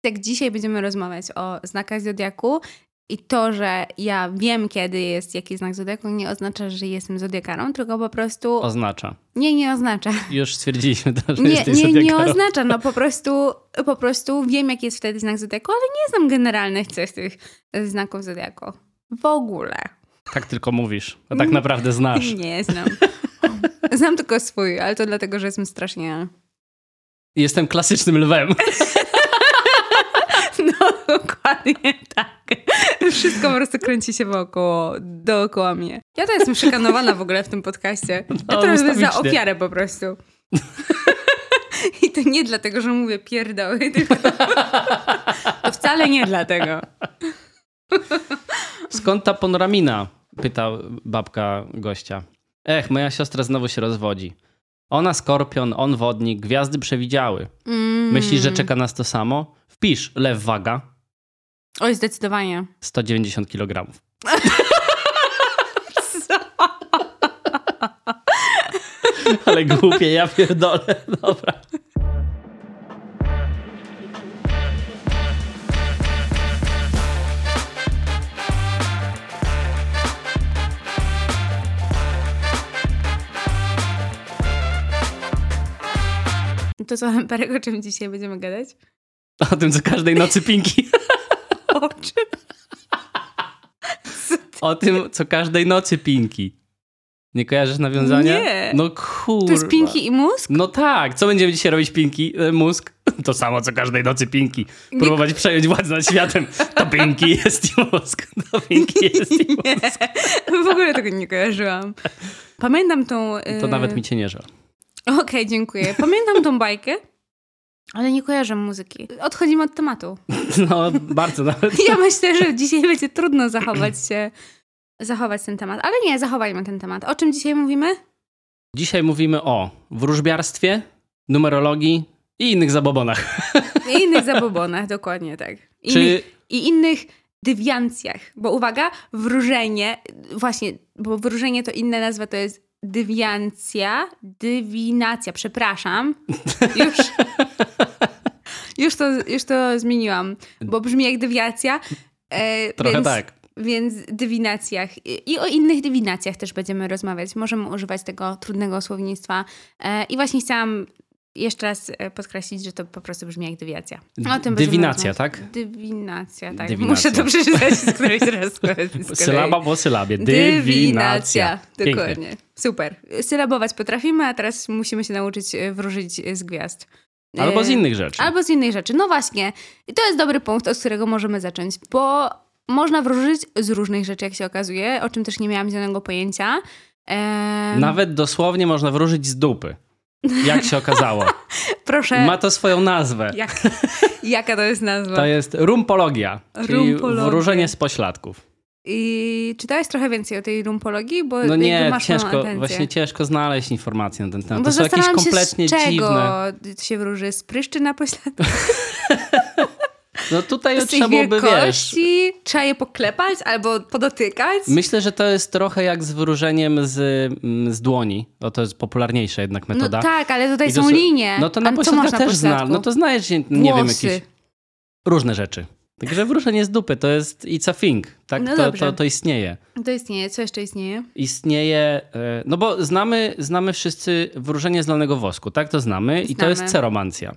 Tak dzisiaj będziemy rozmawiać o znakach zodiaku i to, że ja wiem, kiedy jest jaki znak zodiaku, nie oznacza, że jestem zodiakarą, tylko po prostu... Oznacza. Nie, nie oznacza. Już stwierdziliśmy to, że Nie, jesteś nie, nie zodiakarą. oznacza, no po prostu, po prostu wiem, jaki jest wtedy znak zodiaku, ale nie znam generalnych cech tych znaków zodiaku. W ogóle. Tak tylko mówisz, a tak naprawdę znasz. Nie znam. Znam tylko swój, ale to dlatego, że jestem strasznie... Jestem klasycznym lwem. Dokładnie tak. Wszystko po prostu kręci się wokoło, dookoła mnie. Ja to jestem szykanowana w ogóle w tym podcaście. Ja No, trochę za ofiarę po prostu. I to nie dlatego, że mówię pierdoły, tylko to wcale nie dlatego. Skąd ta panoramina? Pyta babka gościa. Ech, moja siostra znowu się rozwodzi. Ona skorpion, on wodnik, gwiazdy przewidziały. Mm. Myślisz, że czeka nas to samo? Wpisz lew waga Oj, zdecydowanie. 190 kg. Ale głupie, ja pierdolę. Dobra. To co, Perek, o czym dzisiaj będziemy gadać? O tym, co każdej nocy pinki. O czym? O tym, co każdej nocy pinki. Nie kojarzysz nawiązania? Nie. No kurwa. To jest Pinki i mózg? No tak, co będziemy dzisiaj robić Pinki? E, Mózg? To samo co każdej nocy Pinki. Próbować przejąć władzę nad światem. To Pinki jest i mózg. To Pinki jest i Nie, mózg. w ogóle tego nie kojarzyłam. Pamiętam tą... To y, nawet mi cię nie żal. Okej, dziękuję. Pamiętam tą bajkę, ale nie kojarzę muzyki. Odchodzimy od tematu. No bardzo nawet. Ja myślę, że dzisiaj będzie trudno zachować się, zachować ten temat. Ale nie, zachowajmy ten temat. O czym dzisiaj mówimy? Dzisiaj mówimy o wróżbiarstwie, numerologii i innych zabobonach. I innych zabobonach, dokładnie tak. Innych, Czy I innych dywiancjach. Bo uwaga, wróżenie, właśnie, bo wróżenie to inna nazwa, to jest dywiancja, dywinacja, przepraszam. Już, już, to, już to zmieniłam, bo brzmi jak dywiacja. E, trochę więc, tak. Więc dywinacjach i, o innych dywinacjach też będziemy rozmawiać. Możemy używać tego trudnego słownictwa. E, I właśnie chciałam jeszcze raz e, podkreślić, że to po prostu brzmi jak dywiacja. O tym Dywinacja, tak? Dywinacja, tak. Dywinacja. Muszę to przeczytać z którejś raz. z. Sylaba po sylabie. Dywinacja. Dokładnie. Super. Sylabować potrafimy, a teraz musimy się nauczyć wróżyć z gwiazd. Albo z E, innych rzeczy. Albo z innych rzeczy. No właśnie. I to jest dobry punkt, od którego możemy zacząć, bo można wróżyć z różnych rzeczy, jak się okazuje, o czym też nie miałam zielonego pojęcia. Em, Nawet dosłownie można wróżyć z dupy. Jak się okazało. Proszę, Ma to swoją nazwę. jak, jaka to jest nazwa? To jest rumpologia, czyli Rumpologia. wróżenie z pośladków. I czytałeś trochę więcej o tej rumpologii? Bo No nie, masz ciężko, właśnie ciężko znaleźć informacje na ten temat. Bo To są jakieś kompletnie się, z czego dziwne. się wróży? Z pryszczy na pośladku? No tutaj trzeba byłoby, wiesz... Trzeba je poklepać albo podotykać? Myślę, że to jest trochę jak z wróżeniem z, mm, z dłoni. Bo to jest popularniejsza jednak No metoda. tak, ale tutaj to są linie. No to na na też zna. pośladku? No to znajesz, nie, nie wiem, jakieś różne rzeczy. Także wróżenie z dupy to jest it's a thing. Tak? No to, to, to istnieje. To istnieje. Co jeszcze istnieje? Istnieje, e, no bo znamy, znamy wszyscy wróżenie z lanego wosku, tak? To znamy, i to Znamy. jest ceromancja.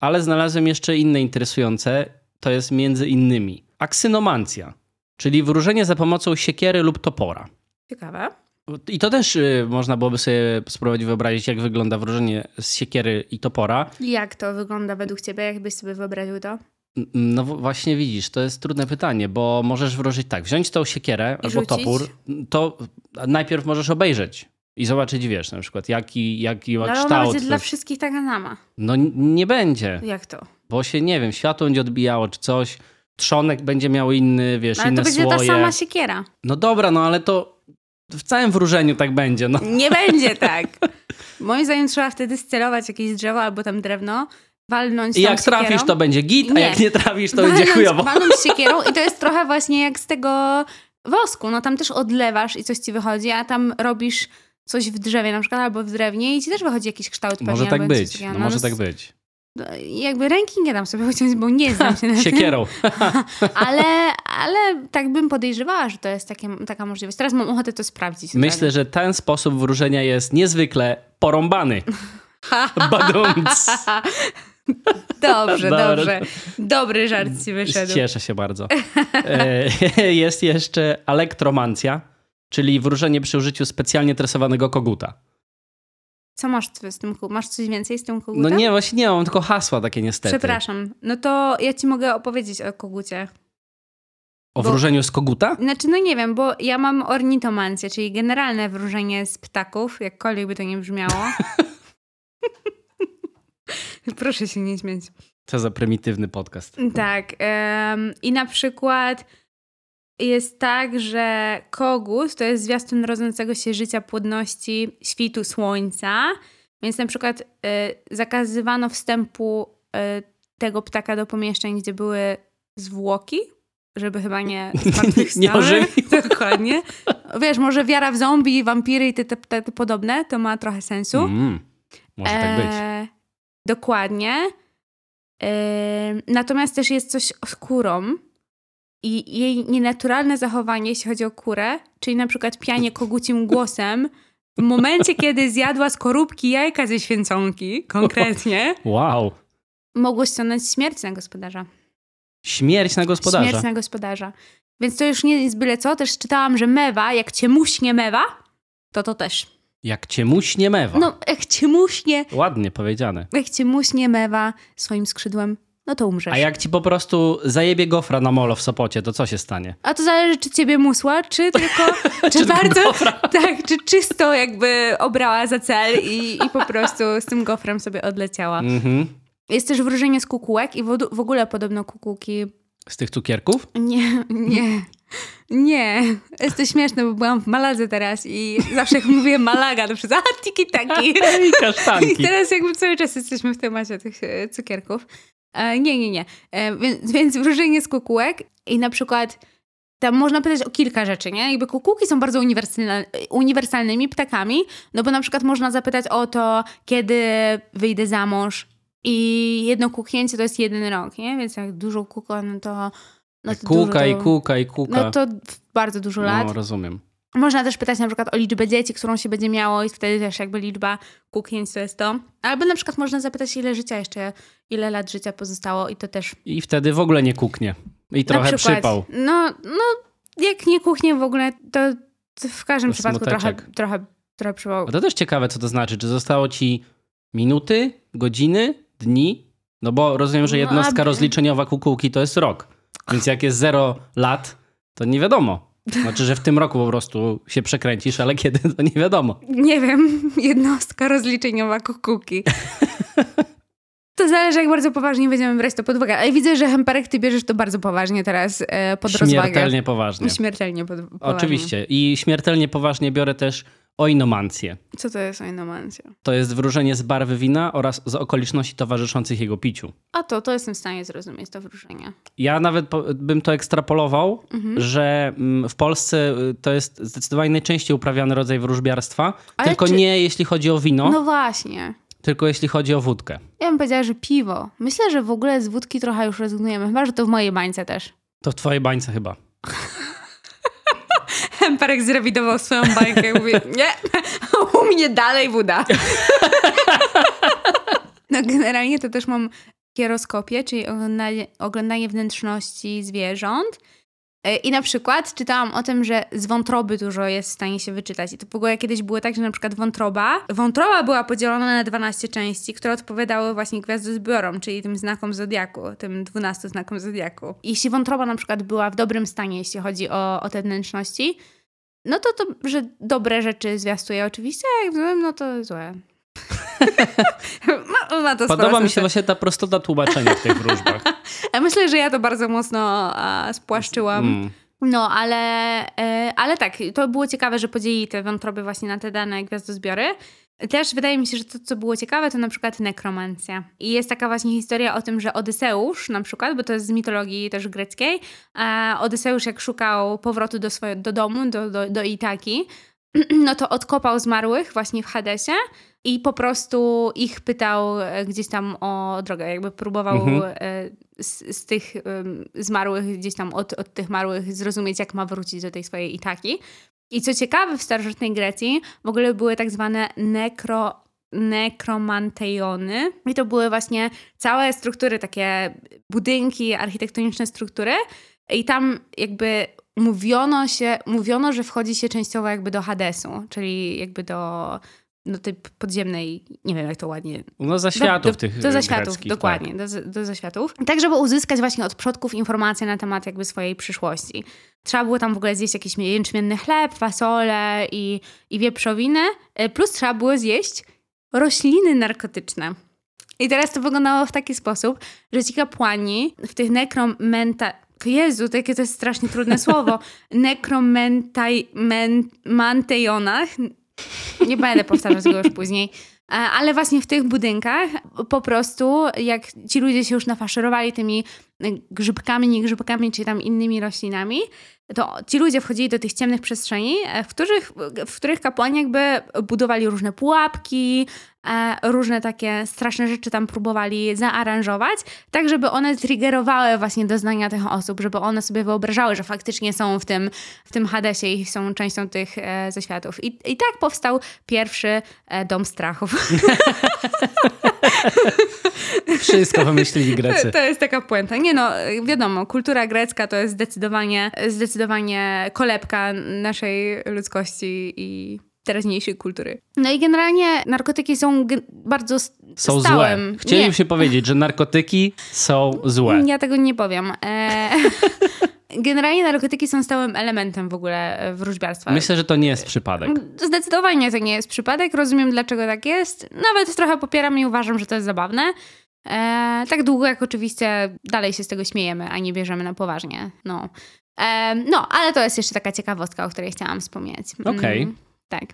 Ale znalazłem jeszcze inne interesujące, to jest między innymi aksynomancja, czyli wróżenie za pomocą siekiery lub topora. Ciekawe. I to też y, można byłoby sobie spróbować wyobrazić, jak wygląda wróżenie z siekiery i topora. Jak to wygląda według ciebie? Jakbyś sobie wyobraził to? No właśnie widzisz, to jest trudne pytanie, bo możesz wróżyć tak, wziąć tą siekierę albo rzucić? topór, to najpierw możesz obejrzeć i zobaczyć, wiesz, na przykład jaki, jaki ma No, ale kształt. będzie dla wszystkich taka sama. No nie będzie, Jak to? bo się, nie wiem, światło będzie odbijało czy coś, trzonek będzie miał inny, wiesz, No, ale inne to będzie słoje. ta sama siekiera. No dobra, no ale to w całym wróżeniu tak będzie, no. Nie będzie tak. Moim zdaniem trzeba wtedy scelować jakieś drzewo albo tam drewno, walnąć I jak trafisz, siekierą. to będzie git, a Nie. jak nie trafisz, to będzie chujowo. walnąć siekierą i to jest trochę właśnie jak z tego wosku. No tam też odlewasz i coś ci wychodzi, a tam robisz coś w drzewie na przykład albo w drewnie i ci też wychodzi jakiś kształt pewnie. Może tak być, takiego. no No, może no, tak być. No, Jakby ręki nie dam sobie uciąć, bo nie znam się na tym. Siekierą. Ale, ale tak bym podejrzewała, że to jest takie, taka możliwość. Teraz mam ochotę to sprawdzić. Myślę, że ten sposób wróżenia jest niezwykle porąbany. Badumc. Dobrze, dobrze. Dobry żart ci wyszedł. Cieszę się bardzo. E, Jest jeszcze elektromancja, czyli wróżenie przy użyciu specjalnie tresowanego koguta. Co masz z tym kogutem? Masz coś więcej z tym kogutem? No nie, właśnie nie, mam tylko hasła takie niestety. Przepraszam. No to ja ci mogę opowiedzieć o kogucie. O Bo- wróżeniu z koguta? Znaczy, no nie wiem, bo ja mam ornitomancję, czyli generalne wróżenie z ptaków, jakkolwiek by to nie brzmiało. Proszę się nie śmiać. Co za prymitywny podcast. Tak. em, I na przykład jest tak, że kogut to jest zwiastun rodzącego się życia, płodności, świtu słońca. Więc na przykład e, zakazywano wstępu e, tego ptaka do pomieszczeń, gdzie były zwłoki, żeby chyba nie zmartwychwstały. Nie ożywił. Dokładnie. Wiesz, może wiara w zombie, wampiry i te, te, te, te podobne, to ma trochę sensu. Mm, może tak być. Dokładnie. E, natomiast też jest coś z kurą i jej nienaturalne zachowanie, jeśli chodzi o kurę, czyli na przykład pianie kogucim głosem, w momencie, kiedy zjadła skorupki jajka ze święconki, konkretnie, Wow. mogło ściągnąć śmierć na gospodarza. Śmierć na gospodarza. Śmierć na gospodarza. Więc to już nie jest byle co. Też czytałam, że mewa, jak cię muśnie mewa, to to też. Jak cię muśnie mewa. No, jak cię muśnie, Ładnie powiedziane. jak cię muśnie mewa swoim skrzydłem, no to umrzesz. A jak ci po prostu zajebie gofra na molo w Sopocie, to co się stanie? A to zależy, czy ciebie musła, czy tylko, czy, Czy bardzo, gofra? tak, czy czysto jakby obrała za cel i, i po prostu z tym gofrem sobie odleciała. Mhm. Jest też wróżenie z kukułek i w, w ogóle podobno kukułki, Z tych cukierków? nie, nie, nie. Jest to śmieszne, bo byłam w Maladze teraz i zawsze jak mówię Malaga, to przez a tiki taki. I I kasztanki. teraz jakby cały czas jesteśmy w temacie tych e, cukierków. E, nie, nie, nie. E, więc, więc wróżenie z kukułek i na przykład tam można pytać o kilka rzeczy, nie? Jakby kukułki są bardzo uniwersalne, uniwersalnymi ptakami, no bo na przykład można zapytać o to, kiedy wyjdę za mąż i jedno kuknięcie to jest jeden rok, nie? Więc jak dużo kuka, no to... No Kuka dużo, i kuka i kuka. No to bardzo dużo lat. No, rozumiem. Można też pytać na przykład o liczbę dzieci, którą się będzie miało i wtedy też jakby liczba kuknięć to jest to. Albo na przykład można zapytać ile życia jeszcze, ile lat życia pozostało i to też I wtedy w ogóle nie kuknie. I trochę przykład, przypał. No, no jak nie kuchnie w ogóle, to, w każdym To przypadku trochę, trochę, trochę przypał. A to też ciekawe, co to znaczy. Czy zostało ci minuty, godziny, dni? No bo rozumiem, że No, jednostka a- rozliczeniowa kukułki to jest rok. Więc jak jest 0 lat, to nie wiadomo. Znaczy, że w tym roku po prostu się przekręcisz, ale kiedy, to nie wiadomo. Nie wiem, jednostka rozliczeniowa kukułki. To zależy, jak bardzo poważnie będziemy brać to pod uwagę. Ale widzę, że Hemperek, ty bierzesz to bardzo poważnie teraz e, pod rozwagę. Śmiertelnie poważnie. Śmiertelnie pod, poważnie. Oczywiście. I śmiertelnie poważnie biorę też oinomancję. Co to jest oinomancja? To jest wróżenie z barwy wina oraz z okoliczności towarzyszących jego piciu. A to, to jestem w stanie zrozumieć, to wróżenie. Ja nawet bym to ekstrapolował, Mhm. że mm, w Polsce y, to jest zdecydowanie najczęściej uprawiany rodzaj wróżbiarstwa. Ale tylko czy- nie jeśli chodzi o wino, No właśnie. tylko jeśli chodzi o wódkę. Ja bym powiedziała, że piwo. Myślę, że w ogóle z wódki trochę już rezygnujemy. Chyba, że to w mojej bańce też. To w twojej bańce chyba. Hemperek zrewidował swoją bańkę i mówi, nie, u mnie dalej woda. No generalnie to też mam kieroskopię, czyli oglądanie, oglądanie wnętrzności zwierząt. E, I na przykład czytałam o tym, że z wątroby dużo jest w stanie się wyczytać. I to w ogóle kiedyś było tak, że na przykład wątroba, wątroba była podzielona na 12 części, które odpowiadały właśnie gwiazdozbiorom, czyli tym znakom zodiaku, tym 12 znakom zodiaku. Jeśli wątroba na przykład była w dobrym stanie, jeśli chodzi o, o te wnętrzności, no to to, że dobre rzeczy zwiastuje oczywiście, a jak złym, no to złe. ma, ma to Podoba mi się właśnie ta prostota tłumaczenia w tych wróżbach. Myślę, że ja to bardzo mocno a, spłaszczyłam. Mm. No, ale, e, ale tak, to było ciekawe, że podzielili te wątroby właśnie na te dane gwiazdozbiory. Też wydaje mi się, że to, co było ciekawe, to na przykład nekromancja. I jest taka właśnie historia o tym, że Odyseusz na przykład, bo to jest z mitologii też greckiej, a Odyseusz jak szukał powrotu do, swoje, do domu, do, do, do Itaki, no to odkopał zmarłych właśnie w Hadesie, i po prostu ich pytał e, gdzieś tam o drogę, jakby próbował Mhm. e, z, z tych zmarłych, gdzieś tam od, od tych marłych zrozumieć, jak ma wrócić do tej swojej Itaki. I co ciekawe, w starożytnej Grecji w ogóle były tak zwane nekro, nekromantejony. I to były właśnie całe struktury, takie budynki, architektoniczne struktury. I tam jakby mówiono się, mówiono, że wchodzi się częściowo jakby do Hadesu, czyli jakby do, do tej podziemnej, nie wiem jak to ładnie No zaświatów do, do, tych do zaświatów, greckich, dokładnie, do, do zaświatów. Tak, żeby uzyskać właśnie od przodków informacje na temat jakby swojej przyszłości. Trzeba było tam w ogóle zjeść jakiś jęczmienny chleb, fasolę i, i wieprzowinę, e, plus trzeba było zjeść rośliny narkotyczne. I teraz to wyglądało w taki sposób, że ci kapłani w tych nekromenta... Jezu, takie to jest strasznie trudne słowo. Nekromantejonach. Nie będę powtarzać go już później. E, Ale właśnie w tych budynkach po prostu, jak ci ludzie się już nafaszerowali tymi grzybkami, nie grzybkami, czy tam innymi roślinami, to ci ludzie wchodzili do tych ciemnych przestrzeni, e, w których, w których kapłani jakby budowali różne pułapki, e, różne takie straszne rzeczy tam próbowali zaaranżować, tak żeby one triggerowały właśnie doznania tych osób, żeby one sobie wyobrażały, że faktycznie są w tym, w tym Hadesie i są częścią tych e, zaświatów. I, I tak powstał pierwszy e, dom strachów. Wszystko wymyślili Grecy. To jest taka puenta. Nie no, wiadomo, kultura grecka to jest zdecydowanie, zdecydowanie kolebka naszej ludzkości i teraźniejszej kultury. No i generalnie narkotyki są ge- bardzo s- Są stałym... złe. Chcieliśmy Nie. się powiedzieć, że narkotyki są złe. Ja tego nie powiem. E... Generalnie narkotyki są stałym elementem w ogóle wróżbiarstwa. Myślę, że to nie jest przypadek. Zdecydowanie to nie jest przypadek. Rozumiem, dlaczego tak jest. Nawet trochę popieram i uważam, że to jest zabawne. E, tak długo, jak oczywiście dalej się z tego śmiejemy, a nie bierzemy na poważnie. No. E, no, ale to jest jeszcze taka ciekawostka, o której chciałam wspomnieć. Mm, Okej. Tak.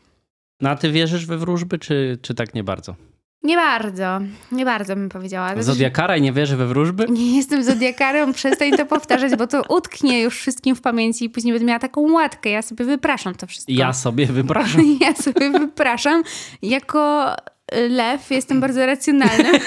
No a ty wierzysz we wróżby, czy, czy tak nie bardzo? Nie bardzo. Nie bardzo bym powiedziała. Znaczy, Zodiakara i nie wierzy we wróżby? Nie jestem zodiakarem, przestań to powtarzać, bo to utknie już wszystkim w pamięci i później będę miała taką łatkę. Ja sobie wypraszam to wszystko. Ja sobie wypraszam. Ja sobie wypraszam. Jako lew jestem bardzo racjonalny.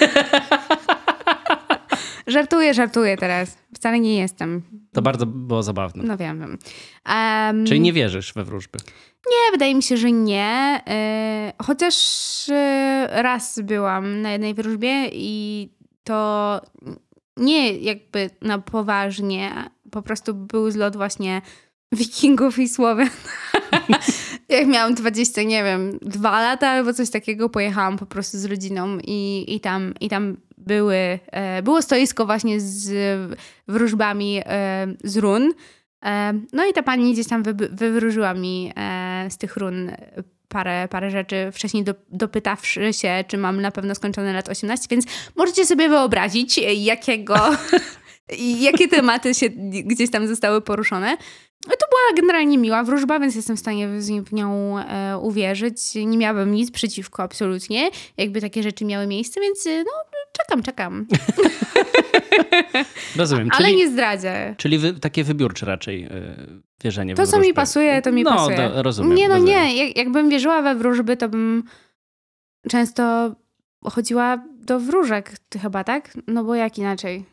żartuję, żartuję teraz. Wcale nie jestem. To bardzo było zabawne. No wiem, wiem. Em, Czyli nie wierzysz we wróżby? Nie, wydaje mi się, że nie. E, chociaż e, raz byłam na jednej wróżbie i to nie jakby na poważnie, po prostu był zlot właśnie wikingów i Słowian. Jak miałam 20, nie wiem, dwa lata albo coś takiego, pojechałam po prostu z rodziną i, i, tam, i tam były, e, było stoisko właśnie z wróżbami e, z run. E, No i ta pani gdzieś tam wywróżyła mi z tych run parę, parę rzeczy, wcześniej do, dopytawszy się, czy mam na pewno skończone lat 18, więc możecie sobie wyobrazić, jakiego, jakie tematy się gdzieś tam zostały poruszone. No to była generalnie miła wróżba, więc jestem w stanie w nią uwierzyć. Nie miałabym nic przeciwko absolutnie, jakby takie rzeczy miały miejsce, więc no czekam, czekam. Rozumiem. Ale czyli nie zdradzę. czyli wy, takie wybiórcze raczej yy, wierzenie To, co mi pasuje, to mi no, pasuje. No, rozumiem. Nie, no rozumiem. nie. Jak, jakbym wierzyła we wróżby, to bym często chodziła do wróżek chyba, tak? No bo jak inaczej?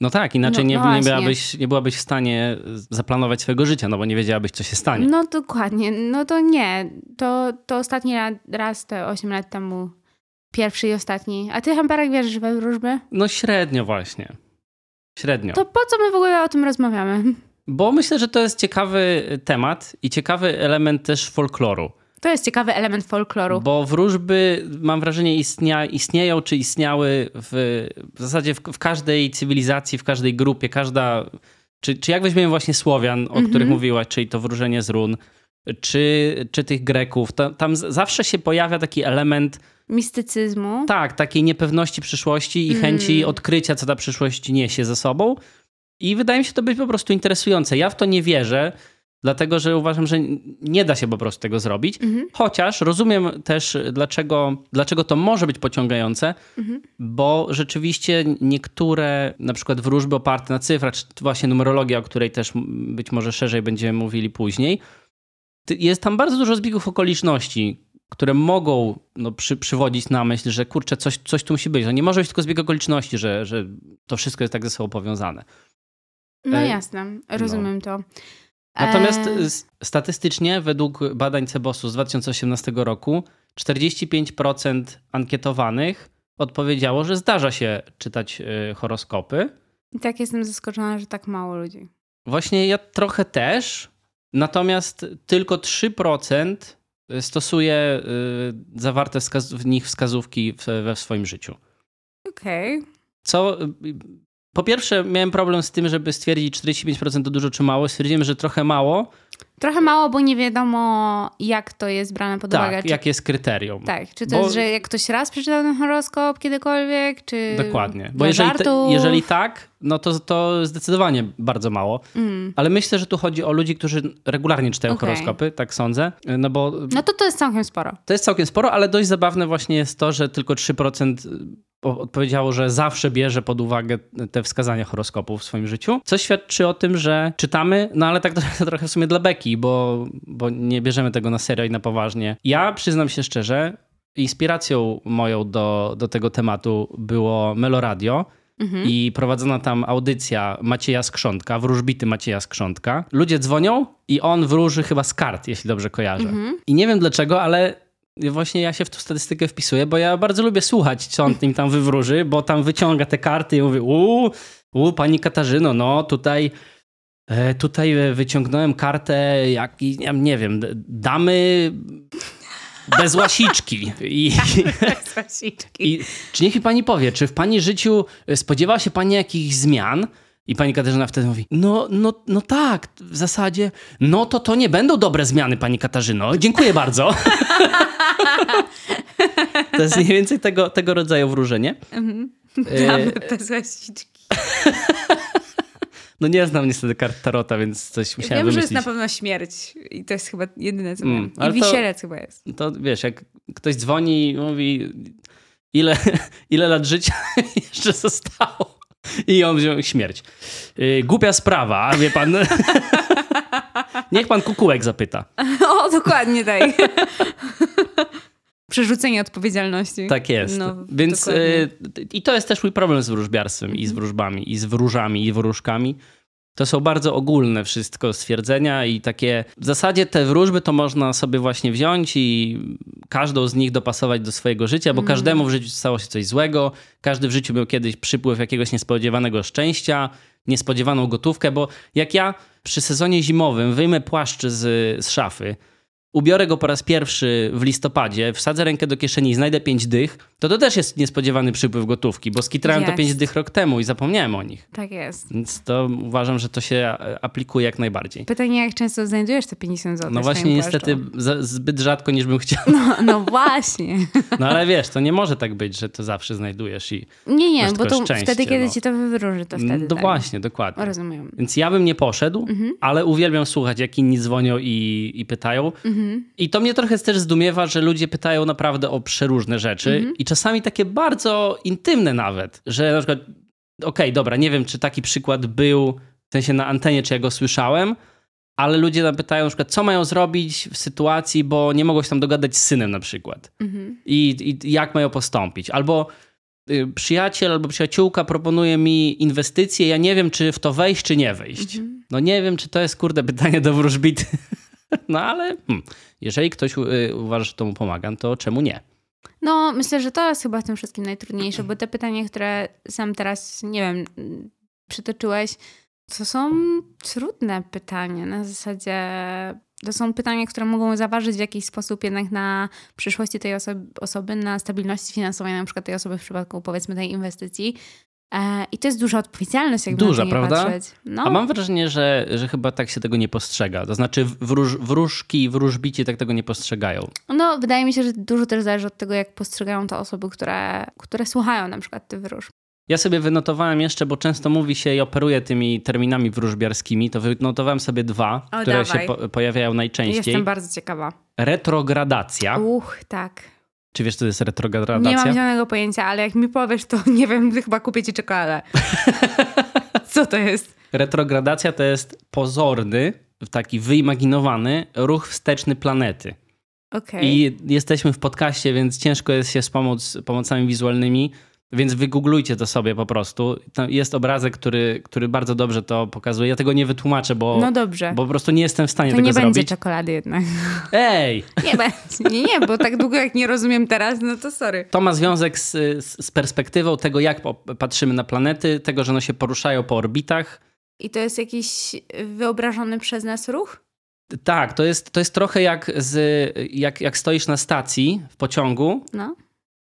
No tak, inaczej No- nie, no nie, byłabyś, nie byłabyś w stanie zaplanować swojego życia, no bo nie wiedziałabyś, co się stanie. No dokładnie. No to nie. To, to ostatni ra- raz, te 8 lat temu. Pierwszy i ostatni. A ty, Hamperek, wierzysz we wróżby? No średnio właśnie. Średnio. To po co my w ogóle o tym rozmawiamy? Bo myślę, że to jest ciekawy temat i ciekawy element też folkloru. To jest ciekawy element folkloru. Bo wróżby, mam wrażenie, istnia, istnieją czy istniały w, w zasadzie w, w każdej cywilizacji, w każdej grupie, każda. Czy, czy jak weźmiemy właśnie Słowian, o Mhm. których mówiłaś, czyli to wróżenie z run, czy, czy tych Greków, ta, tam z- zawsze się pojawia taki element, Mistycyzmu. tak, takiej niepewności przyszłości i Mm. chęci odkrycia, co ta przyszłość niesie ze sobą. I wydaje mi się to być po prostu interesujące. Ja w to nie wierzę, dlatego że uważam, że nie da się po prostu tego zrobić. Mhm. Chociaż rozumiem też, dlaczego, dlaczego to może być pociągające, Mhm. bo rzeczywiście niektóre, na przykład wróżby oparte na cyfrach, czy właśnie numerologia, o której też być może szerzej będziemy mówili później, jest tam bardzo dużo zbiegów okoliczności, które mogą no, przy, przywodzić na myśl, że kurczę, coś, coś tu musi być. No nie może być tylko zbieg okoliczności, że, że to wszystko jest tak ze sobą powiązane. No E, jasne, rozumiem to. Natomiast E, statystycznie, według badań Cebosu z 2018 roku, 45% ankietowanych odpowiedziało, że zdarza się czytać y, horoskopy. I tak jestem zaskoczona, że tak mało ludzi. Właśnie ja trochę też, natomiast tylko 3% stosuje y, zawarte w nich wskazówki w, we swoim życiu. Okej. Co y, po pierwsze miałem problem z tym, żeby stwierdzić 45% to dużo czy mało. Stwierdziłem, że trochę mało. Trochę mało, bo nie wiadomo, jak to jest brane pod uwagę. Tak, jakie jest kryterium. tak, czy to Bo- jest, że jak ktoś raz przeczytał ten horoskop kiedykolwiek, czy Dokładnie. Bo jeżeli, te, jeżeli tak, no to, to zdecydowanie bardzo mało. Mm. Ale myślę, że tu chodzi o ludzi, którzy regularnie czytają Okej. horoskopy, tak sądzę. No bo No to to jest całkiem sporo. To jest całkiem sporo, ale dość zabawne właśnie jest to, że tylko 3% po- odpowiedziało, że zawsze bierze pod uwagę te wskazania horoskopu w swoim życiu. Co świadczy o tym, że czytamy, no ale tak trochę, w sumie dla beki, bo, bo nie bierzemy tego na serio i na poważnie. Ja przyznam się szczerze, inspiracją moją do, do tego tematu było Meloradio. I prowadzona tam audycja Macieja Skrzątka, wróżbity Macieja Skrzątka. Ludzie dzwonią i on wróży chyba z kart, jeśli dobrze kojarzę. I nie wiem dlaczego, ale właśnie ja się w tą statystykę wpisuję, bo ja bardzo lubię słuchać, co on im tam wywróży, bo tam wyciąga te karty i mówi, uuu, u, pani Katarzyno, no tutaj... e, Tutaj e, wyciągnąłem kartę, jak, ja nie wiem, damy bez łasiczki. I, i czy niech mi pani powie, czy w pani życiu e, spodziewa się pani jakichś zmian? I pani Katarzyna wtedy mówi, no, no, no tak, w zasadzie, no to to nie będą dobre zmiany, pani Katarzyno. Dziękuję bardzo. to jest mniej więcej tego, tego rodzaju wróżenie. E, Damy bez łasiczki. No nie znam niestety kart Tarota, więc coś musiałem Wiem, że jest na pewno śmierć i to jest chyba jedyne, co Mm, wiem. I to- wisielec chyba jest. To wiesz, jak ktoś dzwoni i mówi, ile, ile lat życia jeszcze zostało. I on wziął śmierć. Yy, głupia sprawa, wie pan. Niech pan kukułek zapyta. O, dokładnie tak. Przerzucenie odpowiedzialności. Tak jest. No, Więc yy, i to jest też mój problem z wróżbiarstwem i z wróżbami, i z wróżami, i wróżkami. To są bardzo ogólne wszystko stwierdzenia i takie w zasadzie te wróżby to można sobie właśnie wziąć i każdą z nich dopasować do swojego życia, bo każdemu w życiu stało się coś złego, każdy w życiu miał kiedyś przypływ jakiegoś niespodziewanego szczęścia, niespodziewaną gotówkę, bo jak ja przy sezonie zimowym wyjmę płaszcz z, z szafy, ubiorę go po raz pierwszy w listopadzie, wsadzę rękę do kieszeni i znajdę pięć dych, to to też jest niespodziewany przypływ gotówki, bo skitrałem to Jest. pięć dych rok temu i zapomniałem o nich. Tak jest. Więc to uważam, że to się e, aplikuje jak najbardziej. Pytanie, jak często znajdujesz te 50 zł? No właśnie niestety za, zbyt rzadko niż bym chciał. No, no właśnie. No ale wiesz, to nie może tak być, że to zawsze znajdujesz i... Nie, nie, bo to szczęście, wtedy, kiedy no. ci to wywróży, to wtedy no tak. właśnie, dokładnie. Rozumiem. Więc ja bym nie poszedł, Mhm. ale uwielbiam słuchać, jak inni dzwonią i, i pytają. Mhm. I to mnie trochę też zdumiewa, że ludzie pytają naprawdę o przeróżne rzeczy Mhm. i czasami takie bardzo intymne nawet, że na przykład, okej, dobra, nie wiem, czy taki przykład był w sensie na antenie, czy ja go słyszałem, ale ludzie nam pytają na przykład, co mają zrobić w sytuacji, bo nie mogą się tam dogadać z synem na przykład Mhm. i, i jak mają postąpić. Albo y, przyjaciel albo przyjaciółka proponuje mi inwestycje, ja nie wiem, czy w to wejść, czy nie wejść. Mhm. No nie wiem, czy to jest, kurde, pytanie do wróżbity. No ale hmm, jeżeli ktoś y, uważa, że to mu pomaga, to czemu nie? No, myślę, że to jest chyba w tym wszystkim najtrudniejsze, bo te pytania, które sam teraz, nie wiem, przytoczyłeś, to są trudne pytania. Na zasadzie to są pytania, które mogą zaważyć w jakiś sposób jednak na przyszłości tej osoby na stabilności finansowej na przykład tej osoby w przypadku powiedzmy tej inwestycji. E, I to jest duża odpowiedzialność, jakby Duża, na prawda? patrzeć. No, A mam wrażenie, że, że chyba tak się tego nie postrzega. To znaczy wróż, wróżki i wróżbici tak tego nie postrzegają. no, wydaje mi się, że dużo też zależy od tego, jak postrzegają to osoby, które, które słuchają na przykład tych wróżb. Ja sobie wynotowałem jeszcze, bo często mówi się i operuje tymi terminami wróżbiarskimi, to wynotowałem sobie dwa, O, które dawaj. się po, pojawiają najczęściej. Jestem bardzo ciekawa. Retrogradacja. Uch, tak. Czy wiesz, co to jest retrogradacja? Nie mam zielonego pojęcia, ale jak mi powiesz, to nie wiem, chyba kupię ci czekoladę. Co to jest? Retrogradacja to jest pozorny, taki wyimaginowany ruch wsteczny planety. Okej. I jesteśmy w podcaście, więc ciężko jest się wspomóc pomocami wizualnymi, więc wygooglujcie to sobie po prostu. Tam jest obrazek, który, który bardzo dobrze to pokazuje. Ja tego nie wytłumaczę, bo, No dobrze. bo po prostu nie jestem w stanie to tego nie będzie zrobić. czekolady jednak. Ej! Nie będzie. Nie, nie, bo tak długo jak nie rozumiem teraz, no to sorry. To ma związek z, z, perspektywą tego, jak patrzymy na planety, tego, że one się poruszają po orbitach. I to jest jakiś wyobrażony przez nas ruch? Tak, to jest, to jest trochę jak, z, jak, jak stoisz na stacji w pociągu No.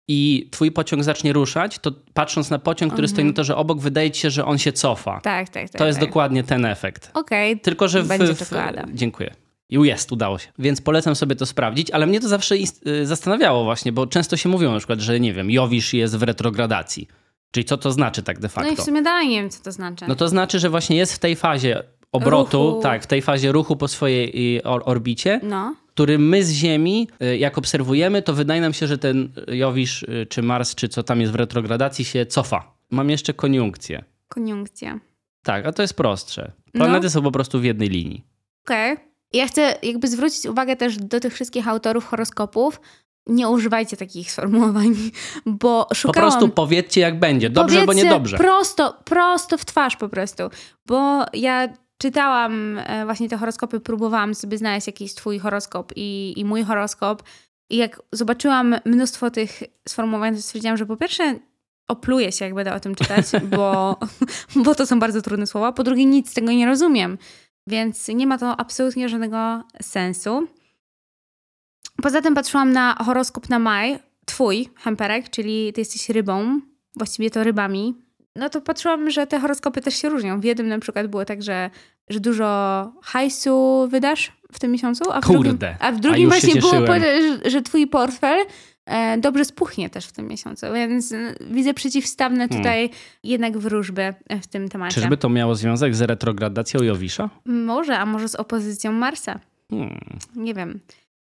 I twój pociąg zacznie ruszać, to patrząc na pociąg, który stoi na torze obok, wydaje ci się, że on się cofa. Tak, tak, tak. to jest tak. dokładnie ten efekt. Okej. Tylko, że w, Będzie w, czekolada. Dziękuję. I jest, udało się. Więc polecam sobie to sprawdzić, ale mnie to zawsze y, zastanawiało właśnie, bo często się mówią na przykład, że nie wiem, Jowisz jest w retrogradacji. Czyli co to znaczy tak de No i facto? w sumie dalej nie wiem, co to znaczy. No to znaczy, że właśnie jest w tej fazie obrotu, Ruchu. tak, w tej fazie ruchu po swojej y, or- orbicie, No. Który my z Ziemi, y, jak obserwujemy, to wydaje nam się, że ten Jowisz, y, czy Mars, czy co tam jest w retrogradacji się cofa. Mam jeszcze koniunkcję. Koniunkcja. Tak, a to jest prostsze. No. Planety są po prostu w jednej linii. Okej. Ja chcę jakby zwrócić uwagę też do tych wszystkich autorów horoskopów. Nie używajcie takich sformułowań, bo Po szukałam... prostu powiedzcie jak będzie. Dobrze, bo Powiedzcie niedobrze. Prosto, prosto w twarz po prostu. Bo ja czytałam e, właśnie te horoskopy, próbowałam sobie znaleźć jakiś twój horoskop i, i mój horoskop. I jak zobaczyłam mnóstwo tych sformułowań, to stwierdziłam, że po pierwsze opluję się, jak będę o tym czytać, bo, bo to są bardzo trudne słowa. Po drugie, nic z tego nie rozumiem. Więc nie ma to absolutnie żadnego sensu. Poza tym patrzyłam na horoskop na maj, twój, Hemperek, czyli ty jesteś rybą, właściwie to rybami. No to patrzyłam, że te horoskopy też się różnią. W jednym na przykład było tak, że, że dużo hajsu wydasz w tym miesiącu, a w Kurde, drugim, a w a drugim się właśnie było że, że twój portfel e, dobrze spuchnie też w tym miesiącu, więc e, widzę przeciwstawne tutaj jednak wróżby e, w tym temacie. Czyżby to miało związek z retrogradacją Jowisza? Może, a może z opozycją Marsa. Hmm, Nie wiem,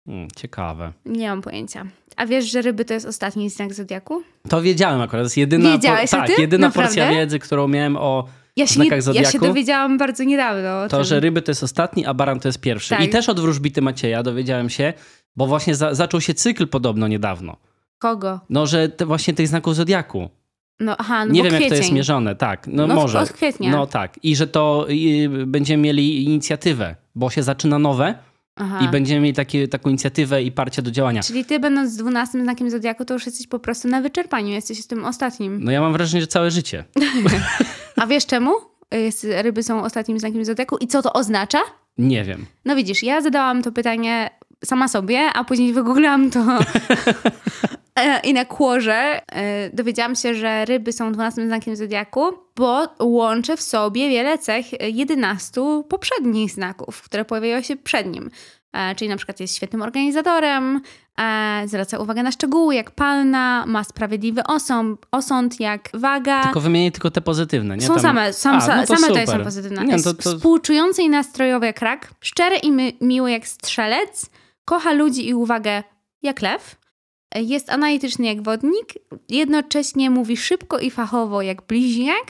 hmm, ciekawe. nie mam pojęcia. A wiesz, że ryby to jest ostatni znak zodiaku? To wiedziałem akurat. To jest jedyna, Wiedziałeś tak, jedyna Naprawdę? porcja wiedzy, którą miałem o Ja się, znakach nie, ja zodiaku? się dowiedziałam bardzo niedawno. to, tym. że ryby to jest ostatni, a baran to jest pierwszy. Tak. I też od wróżbity Macieja dowiedziałem się, bo właśnie za, zaczął się cykl podobno niedawno. Kogo? No, że te, właśnie tych znaków zodiaku. No aha, no Nie wiem, kwiecień. jak to jest mierzone, tak. No, No, może. od kwietnia. No tak. I że to y, będziemy mieli inicjatywę, bo się zaczyna nowe Aha. i będziemy mieli takie, taką inicjatywę i parcie do działania. Czyli ty będąc 12 znakiem zodiaku, to już jesteś po prostu na wyczerpaniu, jesteś tym ostatnim. No ja mam wrażenie, że całe życie. A wiesz czemu? Ryby są ostatnim znakiem zodiaku i co to oznacza? Nie wiem. No widzisz, ja zadałam to pytanie sama sobie, a później wygooglałam to i na kłorze e, dowiedziałam się, że ryby są 12 znakiem zodiaku, bo łączy w sobie wiele cech 11 poprzednich znaków, które pojawiają się przed nim. E, Czyli na przykład jest świetnym organizatorem, e, zwraca uwagę na szczegóły jak palna, ma sprawiedliwy osąd, osąd jak waga. Tylko wymienię tylko te pozytywne. Nie? Są Tam- same, są, A, no to same super. są pozytywne. Nie, jest to, to... współczujący i nastrojowy jak rak, szczery i miły jak strzelec, kocha ludzi i uwagę jak lew, jest analityczny jak wodnik, jednocześnie mówi szybko i fachowo jak bliźniak,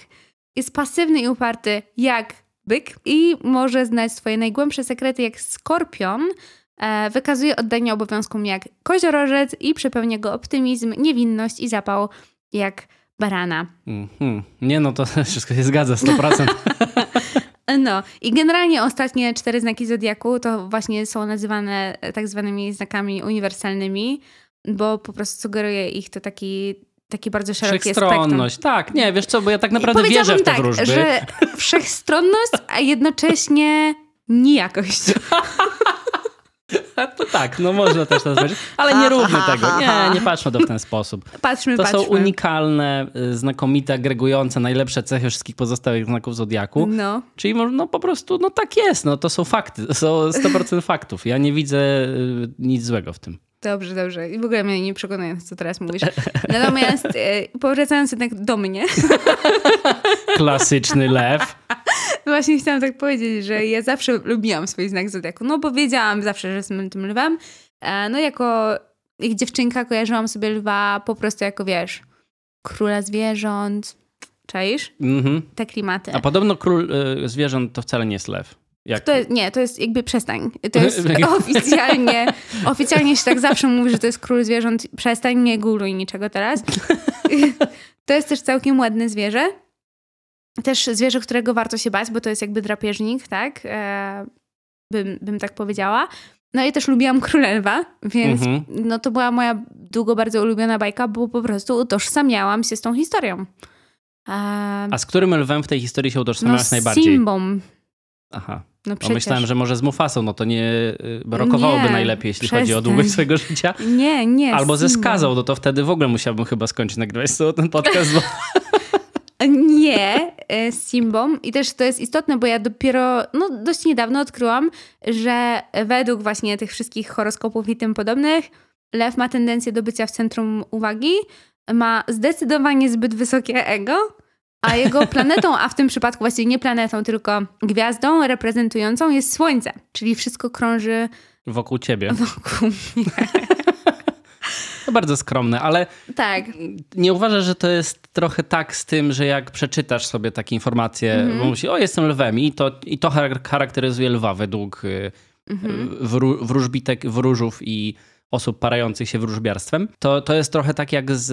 jest pasywny i uparty jak byk i może znać swoje najgłębsze sekrety jak skorpion, e, wykazuje oddanie obowiązkom jak koziorożec i przepełnia go optymizm, niewinność i zapał jak barana. Mhm. Nie, no to wszystko się zgadza, 100%. No i generalnie ostatnie cztery znaki zodiaku to właśnie są nazywane tak zwanymi znakami uniwersalnymi, bo po prostu sugeruje ich to taki, taki bardzo szeroki spektrum. Wszechstronność. Tak, nie, wiesz co, bo ja tak naprawdę wierzę w te tak, wróżby. że wszechstronność, a jednocześnie nijakość. To tak, no można też to nazwać. Ale nie róbmy tego. Nie, nie patrzmy to w ten sposób. Patrzmy, To patrzmy. są unikalne, y, znakomite, agregujące najlepsze cechy wszystkich pozostałych znaków zodiaku. No. Czyli może, no po prostu, no tak jest, no to są fakty, to są 100% faktów. Ja nie widzę y, nic złego w tym. Dobrze, dobrze. I w ogóle mnie nie przekonuje, co teraz mówisz. Natomiast e, powracając jednak do mnie, Klasyczny lew. Właśnie chciałam tak powiedzieć, że ja zawsze lubiłam swój znak zodiaku, no bo wiedziałam zawsze, że jestem tym lwem. E, No jako jak dziewczynka kojarzyłam sobie lwa po prostu jako, wiesz, króla zwierząt. Czaisz? Mhm. Te klimaty. A podobno król y, zwierząt to wcale nie jest lew. Jak... To nie, to jest jakby przestań. To jest oficjalnie, oficjalnie się tak zawsze mówi, że to jest król zwierząt. Przestań, nie guluj niczego teraz. To jest też całkiem ładne zwierzę. Też zwierzę, którego warto się bać, bo to jest jakby drapieżnik, tak? E, bym, bym tak powiedziała. No i też lubiłam Królelwa, więc mhm. no to była moja długo bardzo ulubiona bajka, bo po prostu utożsamiałam się z tą historią. A, A z którym lwem w tej historii się utożsamiałaś no, najbardziej? Simbą. Aha. No przecież. myślałem, że może z Mufasą, no to nie y, rokowałoby nie, najlepiej, jeśli przestań. chodzi o długość swojego życia. Nie, nie. Albo ze skazą, no to wtedy w ogóle musiałbym chyba skończyć nagrywać ten podcast. Bo... Nie, e, z Simbą. I też to jest istotne, bo ja dopiero no, dość niedawno odkryłam, że według właśnie tych wszystkich horoskopów i tym podobnych, lew ma tendencję do bycia w centrum uwagi, ma zdecydowanie zbyt wysokie ego, a jego planetą, a w tym przypadku właściwie nie planetą, tylko gwiazdą reprezentującą jest Słońce, czyli wszystko krąży wokół ciebie. Wokół mnie. To bardzo skromne, ale tak. nie uważasz, że to jest trochę tak z tym, że jak przeczytasz sobie takie informacje, mm -hmm. bo mówi, o jestem lwem i to, i to charakteryzuje lwa według mm -hmm. wróżbitek, wróżów i osób parających się wróżbiarstwem, to, to jest trochę tak jak z,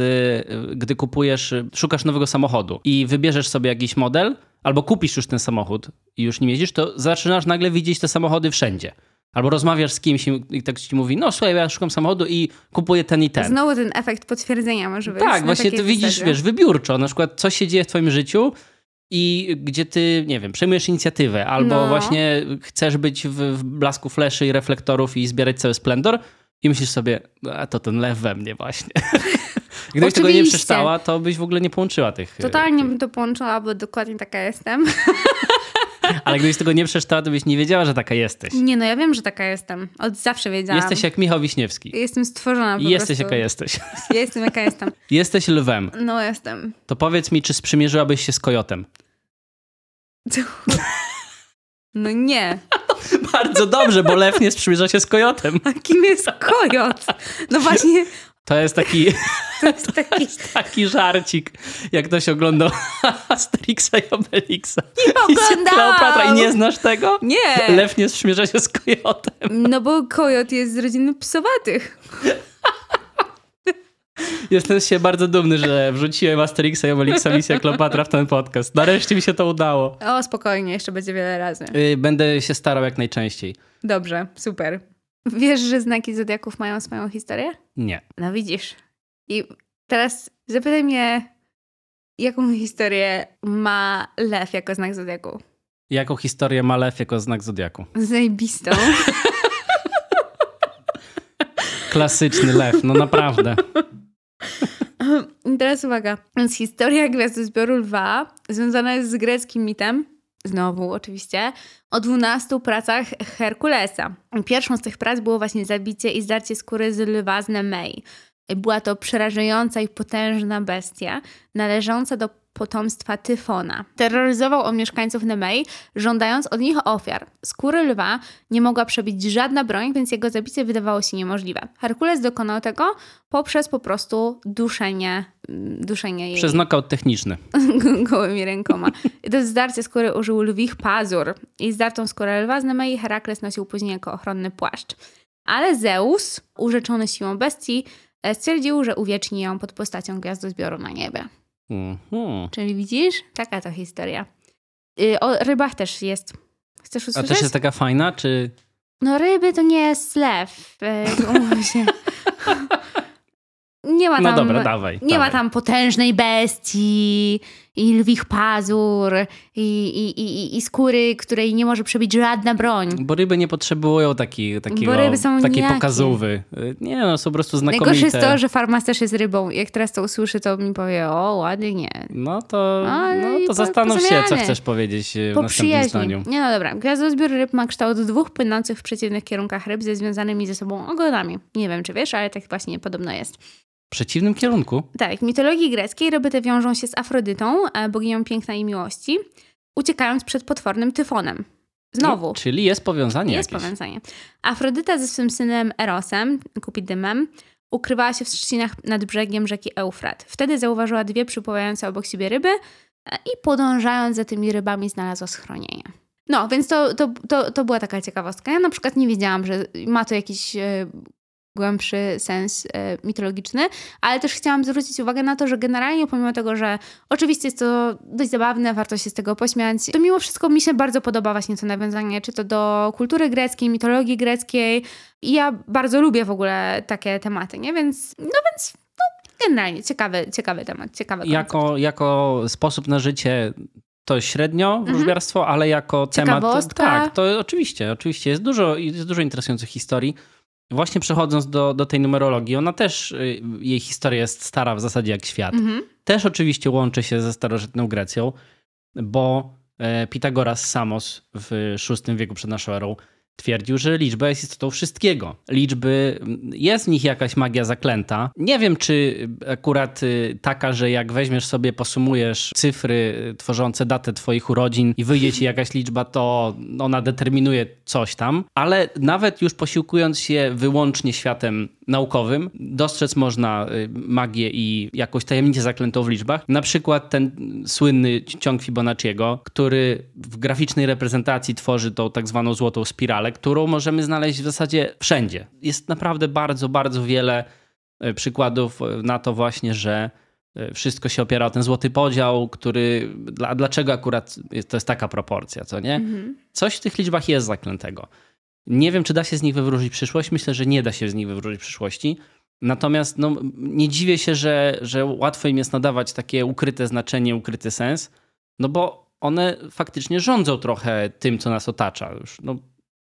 gdy kupujesz, szukasz nowego samochodu i wybierzesz sobie jakiś model, albo kupisz już ten samochód i już nim jeździsz, to zaczynasz nagle widzieć te samochody wszędzie. Albo rozmawiasz z kimś i tak ci mówi, no słuchaj, ja szukam samochodu i kupuję ten i ten. Znowu ten efekt potwierdzenia może być. Tak, właśnie ty widzisz, wiesz, wybiórczo, na przykład co się dzieje w twoim życiu i gdzie ty, nie wiem, przejmujesz inicjatywę, albo no. właśnie chcesz być w, w blasku fleszy i reflektorów i zbierać cały splendor i myślisz sobie, a to ten lew we mnie właśnie. Gdybyś tego nie przeczytała, to byś w ogóle nie połączyła tych... Totalnie bym to połączyła, bo dokładnie taka jestem. Ale gdybyś tego nie przeczytała, to byś nie wiedziała, że taka jesteś. Nie, no ja wiem, że taka jestem. Od zawsze wiedziałam. Jesteś jak Michał Wiśniewski. Jestem stworzona po jesteś prostu. jaka jesteś. Jestem jaka jestem. Jesteś lwem. No jestem. To powiedz mi, czy sprzymierzyłabyś się z kojotem? No nie. Bardzo dobrze, bo lew nie sprzymierza się z kojotem. A kim jest kojot? No właśnie, to jest taki, to jest taki... taki żarcik, jak ktoś oglądał Asterixa i Obelixa. Nie oglądałam! I nie znasz tego? Nie. Lew nie sprzymierza się z kojotem. No bo kojot jest z rodziny psowatych. Jestem się bardzo dumny, że wrzuciłem Asterixa i Obelixa Misja Kleopatra w ten podcast. Nareszcie mi się to udało. O, spokojnie, jeszcze będzie wiele razy. Y, będę się starał jak najczęściej. Dobrze, super. Wiesz, że znaki zodiaków mają swoją historię? Nie. No widzisz. I teraz zapytaj mnie, jaką historię ma lew jako znak zodiaku? Jaką historię ma lew jako znak zodiaku? Zajebistą. Klasyczny lew, no naprawdę. Teraz uwaga. Więc historia Gwiazdozbioru Lwa związana jest z greckim mitem, znowu oczywiście, o 12 pracach Herkulesa. Pierwszą z tych prac było właśnie zabicie i zdarcie skóry z lwa z Nemei. Była to przerażająca i potężna bestia, należąca do potomstwa Tyfona. Terroryzował on mieszkańców Nemei, żądając od nich ofiar. Skóry lwa nie mogła przebić żadna broń, więc jego zabicie wydawało się niemożliwe. Herkules dokonał tego poprzez po prostu duszenie, mm, duszenie jej. Przez knockout techniczny. Gołymi rękoma. Do zdarcia skóry użył lwich pazur i zdartą skórę lwa z Nemei Herakles nosił później jako ochronny płaszcz. Ale Zeus, urzeczony siłą bestii, stwierdził, że uwieczni ją pod postacią gwiazdozbioru na niebie. Mhm. Czyli widzisz? Taka to historia. Yy, o rybach też jest. Chcesz usłyszeć? A też jest taka fajna, czy... No ryby to nie jest lew. Yy, się. Nie ma no tam, no dobra, dawaj. Nie dawaj. ma tam potężnej bestii i lwich pazur i, i, i, i skóry, której nie może przebić żadna broń. Bo ryby nie potrzebują taki, takiego, Bo ryby są takiej pokazówy. Nie no, są po prostu znakomite. Najgorsze jest to, że farmas też jest rybą. Jak teraz to usłyszy, to mi powie, o ładnie. No to, no, to zastanów się, co chcesz powiedzieć e, w po następnym zdaniu. Nie no dobra. Gwiazdozbiór ryb ma kształt dwóch płynących w przeciwnych kierunkach ryb ze związanymi ze sobą ogonami. Nie wiem, czy wiesz, ale tak właśnie podobno jest przeciwnym kierunku. Tak, w mitologii greckiej ryby te wiążą się z Afrodytą, e, boginią piękna i miłości, uciekając przed potwornym tyfonem. Znowu. No, czyli jest powiązanie Jest jakieś. powiązanie. Afrodyta ze swym synem Erosem, Kupidymem, ukrywała się w trzcinach nad brzegiem rzeki Eufrat. Wtedy zauważyła dwie przypływające obok siebie ryby e, i podążając za tymi rybami znalazła schronienie. No, więc to, to, to, to była taka ciekawostka. Ja na przykład nie wiedziałam, że ma to jakiś e, głębszy sens e, mitologiczny, ale też chciałam zwrócić uwagę na to, że generalnie pomimo tego, że oczywiście jest to dość zabawne, warto się z tego pośmiać, to mimo wszystko mi się bardzo podoba właśnie to nawiązanie, czy to do kultury greckiej, mitologii greckiej i ja bardzo lubię w ogóle takie tematy, nie? Więc, no więc no, generalnie ciekawy, ciekawy temat, ciekawy jako, jako sposób na życie to średnio wróżbiarstwo, mhm. ale jako temat. Tak, to oczywiście, oczywiście jest dużo, jest dużo interesujących historii. Właśnie przechodząc do, do tej numerologii, ona też, y, jej historia jest stara w zasadzie jak świat. Mhm. Też oczywiście łączy się ze starożytną Grecją, bo e, Pitagoras Samos w VI wieku przed naszą erą twierdził, że liczba jest istotą wszystkiego. Liczby, jest w nich jakaś magia zaklęta. Nie wiem, czy akurat y, taka, że jak weźmiesz sobie, posumujesz cyfry tworzące datę twoich urodzin i wyjdzie ci jakaś liczba, to ona determinuje coś tam, ale nawet już posiłkując się wyłącznie światem naukowym, dostrzec można y, magię i jakąś tajemnicę zaklętą w liczbach. Na przykład ten słynny ciąg Fibonacciego, który w graficznej reprezentacji tworzy tą tak zwaną złotą spiralę, którą możemy znaleźć w zasadzie wszędzie. Jest naprawdę bardzo, bardzo wiele y, przykładów na to właśnie, że y, wszystko się opiera o ten złoty podział, który. Dla, dlaczego akurat to jest taka proporcja, co nie? Mhm. Coś w tych liczbach jest zaklętego. Nie wiem, czy da się z nich wywrócić przyszłość. Myślę, że nie da się z nich wywrócić przyszłości. Natomiast no, nie dziwię się, że, że łatwo im jest nadawać takie ukryte znaczenie, ukryty sens, no bo one faktycznie rządzą trochę tym, co nas otacza. Już, no,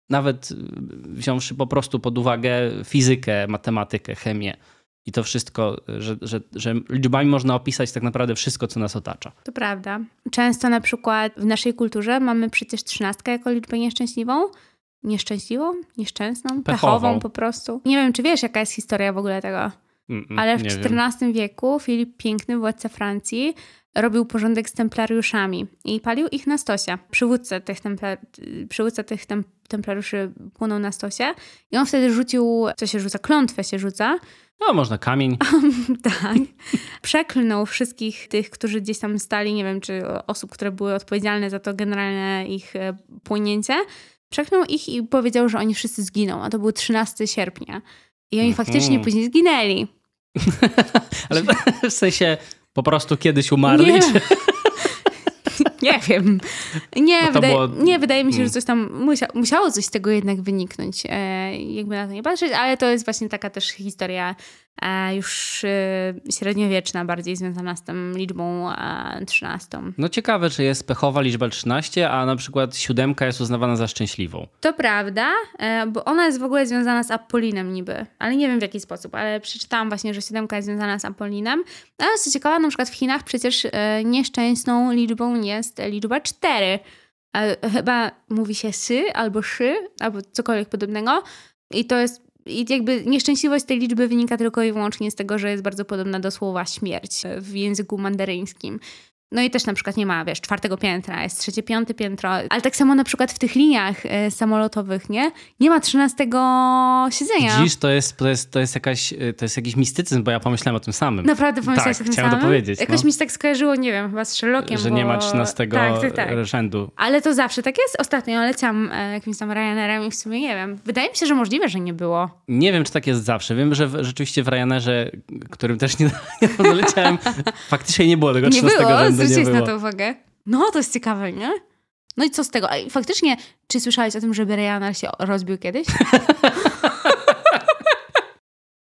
nawet wziąwszy po prostu pod uwagę fizykę, matematykę, chemię i to wszystko, że, że, że liczbami można opisać tak naprawdę wszystko, co nas otacza. To prawda. Często na przykład w naszej kulturze mamy przecież trzynastkę jako liczbę nieszczęśliwą, nieszczęśliwą, nieszczęsną, pechową. pechową po prostu. Nie wiem, czy wiesz, jaka jest historia w ogóle tego. Mm -mm, ale w XIV wieku Filip Piękny, władca Francji, robił porządek z templariuszami i palił ich na stosie. Przywódca tych, przywódca tych tem templariuszy płonął na stosie i on wtedy rzucił, co się rzuca, klątwę się rzuca. No, można kamień. tak. Przeklnął wszystkich tych, którzy gdzieś tam stali, nie wiem, czy osób, które były odpowiedzialne za to generalne ich e, płynięcie Przeknął ich i powiedział, że oni wszyscy zginą, a to był 13 sierpnia. I oni faktycznie mm. później zginęli. Ale w sensie po prostu kiedyś umarli? Nie, nie wiem. Nie, wydaje, było... nie, wydaje mi się, że mm. coś tam musia, musiało coś z tego jednak wyniknąć, e, jakby na to nie patrzeć, ale to jest właśnie taka też historia już y, średniowieczna, bardziej związana z tą liczbą 13. No ciekawe, że jest pechowa liczba 13, a na przykład siódemka jest uznawana za szczęśliwą. To prawda, e, bo ona jest w ogóle związana z Apollinem niby, ale nie wiem w jaki sposób, ale przeczytałam właśnie, że siódemka jest związana z Apollinem. Ale co ciekawe, na przykład w Chinach przecież e, nieszczęsną liczbą jest liczba 4. Chyba mówi się sy albo szy, albo cokolwiek podobnego. I to jest i jakby nieszczęśliwość tej liczby wynika tylko i wyłącznie z tego, że jest bardzo podobna do słowa śmierć w języku mandaryńskim. No i też na przykład nie ma, wiesz, czwartego piętra, jest trzecie, piąte piętro, ale tak samo na przykład w tych liniach e, samolotowych, nie? Nie ma trzynastego siedzenia. Widzisz, to jest, to, jest, to, jest jakaś, e, to jest jakiś mistycyzm, bo ja pomyślałem o tym samym. Naprawdę pomyślałeś tak, o tym chciałem samym? to powiedzieć. Jakoś no. mi się tak skojarzyło, nie wiem, chyba z Sherlockiem, Że bo... nie ma trzynastego tak, tak, tak. rzędu. Ale to zawsze tak jest. Ostatnio leciałam e, jakimś tam Ryanerem i w sumie nie wiem. Wydaje mi się, że możliwe, że nie było. Nie wiem, czy tak jest zawsze. Wiem, że w, rzeczywiście w Ryanerze, którym też nie, nie leciałem, faktycznie nie było tego trzynastego rzędu. Było, na to uwagę. No, to jest ciekawe, nie? No i co z tego? Faktycznie, czy słyszałeś o tym, że Ryanair się rozbił kiedyś?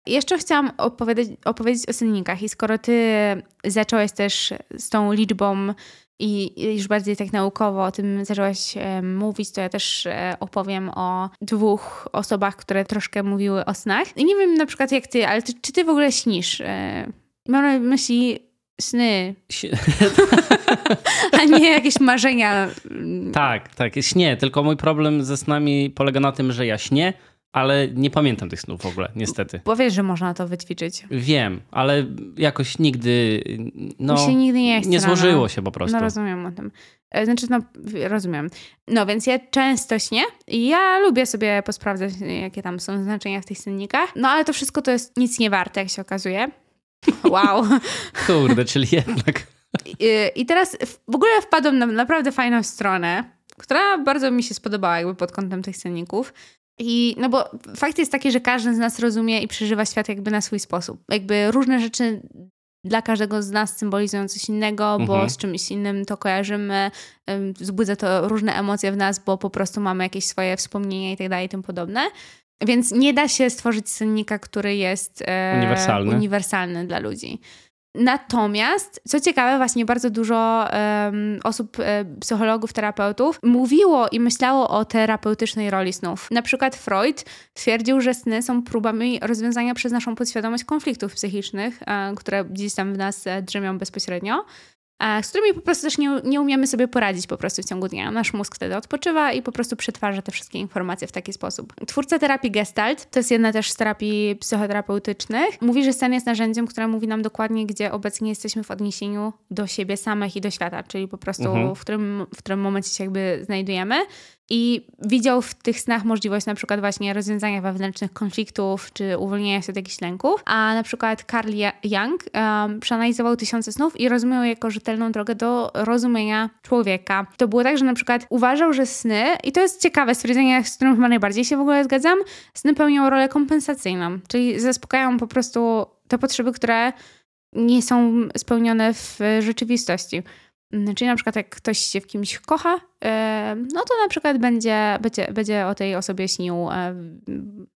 Jeszcze chciałam opowiedzieć, opowiedzieć o synnikach i skoro ty zacząłeś też z tą liczbą i już bardziej tak naukowo o tym zaczęłaś e, mówić, to ja też e, opowiem o dwóch osobach, które troszkę mówiły o snach. I nie wiem na przykład jak ty, ale ty, czy ty w ogóle śnisz? E, mam na myśli sny. A nie jakieś marzenia. Tak, tak, śnie. Tylko mój problem ze snami polega na tym, że ja śnię, ale nie pamiętam tych snów w ogóle, niestety. Bo wiesz, że można to wyćwiczyć. Wiem, ale jakoś nigdy. No, Mi się nigdy nie chce. Nie złożyło się po prostu. No rozumiem o tym. E, znaczy, no rozumiem. No więc ja często śnię i ja lubię sobie posprawdzać, jakie tam są znaczenia w tych synnikach. No ale to wszystko to jest nic nie warte, jak się okazuje. Wow. Kurde, czyli jednak. I, I teraz w ogóle wpadłam na naprawdę fajną stronę. która bardzo mi się spodobała jakby pod kątem tych cenników. I no bo fakt jest taki, że każdy z nas rozumie i przeżywa świat jakby na swój sposób. Jakby różne rzeczy dla każdego z nas symbolizują coś innego, bo Mhm. z czymś innym to kojarzymy, ym, wzbudza to różne emocje w nas, bo po prostu mamy jakieś swoje wspomnienia i tak dalej i tym podobne. Więc nie da się stworzyć cennika, który jest e, Uniwersalny. uniwersalny dla ludzi. Natomiast, co ciekawe, właśnie bardzo dużo em, osób, e, psychologów, terapeutów mówiło i myślało o terapeutycznej roli snów. Na przykład Freud twierdził, że sny są próbami rozwiązania przez naszą podświadomość konfliktów psychicznych, e, które gdzieś tam w nas e, drzemią bezpośrednio. E, Z którymi po prostu też nie, nie umiemy sobie poradzić po prostu w ciągu dnia. Nasz mózg wtedy odpoczywa i po prostu przetwarza te wszystkie informacje w taki sposób. Twórca terapii Gestalt, to jest jedna też z terapii psychoterapeutycznych, mówi, że sen jest narzędziem, które mówi nam dokładnie, gdzie obecnie jesteśmy w odniesieniu do siebie samych i do świata, czyli po prostu Mhm. w, którym, w którym momencie się jakby znajdujemy. I widział w tych snach możliwość na przykład właśnie rozwiązania wewnętrznych konfliktów, czy uwolnienia się od jakichś lęków. A na przykład Carl Jung um, przeanalizował tysiące snów i rozumiał jako rzetelną drogę do rozumienia człowieka. To było tak, że na przykład uważał, że sny, i to jest ciekawe stwierdzenie, z którym chyba najbardziej się w ogóle zgadzam, sny pełnią rolę kompensacyjną, czyli zaspokajają po prostu te potrzeby, które nie są spełnione w rzeczywistości. Mm, Czyli na przykład jak ktoś się w kimś kocha, no to na przykład będzie, będzie, będzie o tej osobie śnił, e,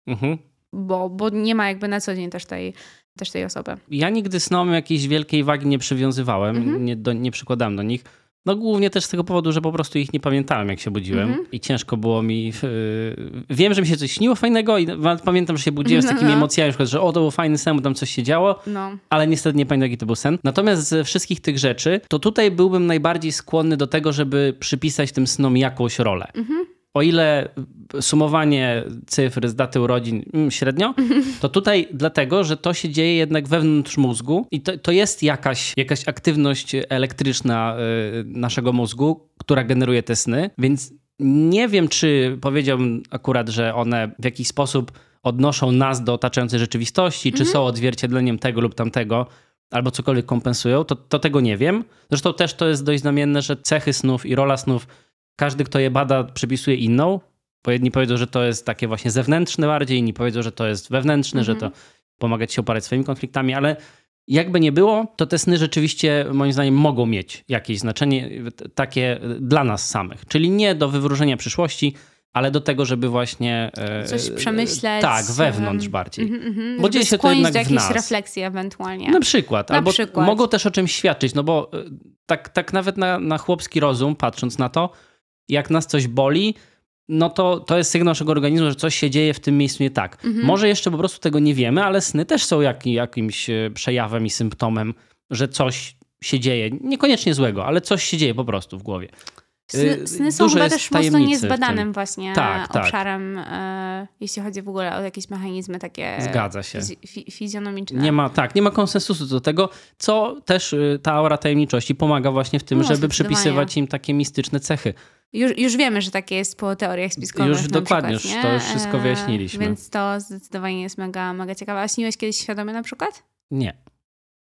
Mhm. bo, bo nie ma jakby na co dzień też tej, też tej osoby. Ja nigdy snom jakiejś wielkiej wagi nie przywiązywałem, Mhm. nie, do, nie przykładałem do nich. No głównie też z tego powodu, że po prostu ich nie pamiętałem, jak się budziłem Mhm. i ciężko było mi... Yy, wiem, że mi się coś śniło fajnego i pamiętam, że się budziłem z takimi no. emocjami, przykład, że o, to był fajny sen, bo tam coś się działo, No. ale niestety nie pamiętam, jaki to był sen. Natomiast ze wszystkich tych rzeczy, to tutaj byłbym najbardziej skłonny do tego, żeby przypisać tym snom jakąś rolę. Mhm. O ile sumowanie cyfr z daty urodzin mm, średnio, to tutaj dlatego, że to się dzieje jednak wewnątrz mózgu i to, to jest jakaś, jakaś aktywność elektryczna y, naszego mózgu, która generuje te sny, więc nie wiem, czy powiedziałbym akurat, że one w jakiś sposób odnoszą nas do otaczającej rzeczywistości, czy są odzwierciedleniem tego lub tamtego, albo cokolwiek kompensują, to, to tego nie wiem. Zresztą też to jest dość znamienne, że cechy snów i rola snów, każdy, kto je bada, przypisuje inną. Bo jedni powiedzą, że to jest takie właśnie zewnętrzne bardziej, inni powiedzą, że to jest wewnętrzne, że to pomaga ci się oparać swoimi konfliktami, ale jakby nie było, to te sny rzeczywiście moim zdaniem mogą mieć jakieś znaczenie takie dla nas samych. Czyli nie do wywróżenia przyszłości, ale do tego, żeby właśnie... e, Coś przemyśleć. Tak, wewnątrz bardziej. Mhm, mhm. Bo dzieje się to jednak do w nas. refleksji ewentualnie. Na przykład. Na albo przykład. mogą też o czymś świadczyć, no bo e, tak, tak nawet na, na chłopski rozum, patrząc na to, jak nas coś boli, no to to jest sygnał naszego organizmu, że coś się dzieje w tym miejscu nie tak. Mhm. Może jeszcze po prostu tego nie wiemy, ale sny też są jak, jakimś e, przejawem i symptomem, że coś się dzieje. Niekoniecznie złego, ale coś się dzieje po prostu w głowie. Sny, Y, sny są dużo chyba też mocno niezbadanym właśnie Tak, tak. obszarem, e, jeśli chodzi w ogóle o jakieś mechanizmy takie Zgadza się. fiz- fi, fizjonomiczne. Nie ma, tak, nie ma konsensusu do tego, co też ta aura tajemniczości pomaga właśnie w tym, No, żeby przypisywać im takie mistyczne cechy. Już, już wiemy, że takie jest po teoriach spiskowych. Już dokładnie, przykład, już to już wszystko E, wyjaśniliśmy. Więc to zdecydowanie jest mega, mega ciekawe. A śniłeś kiedyś świadomie na przykład? Nie.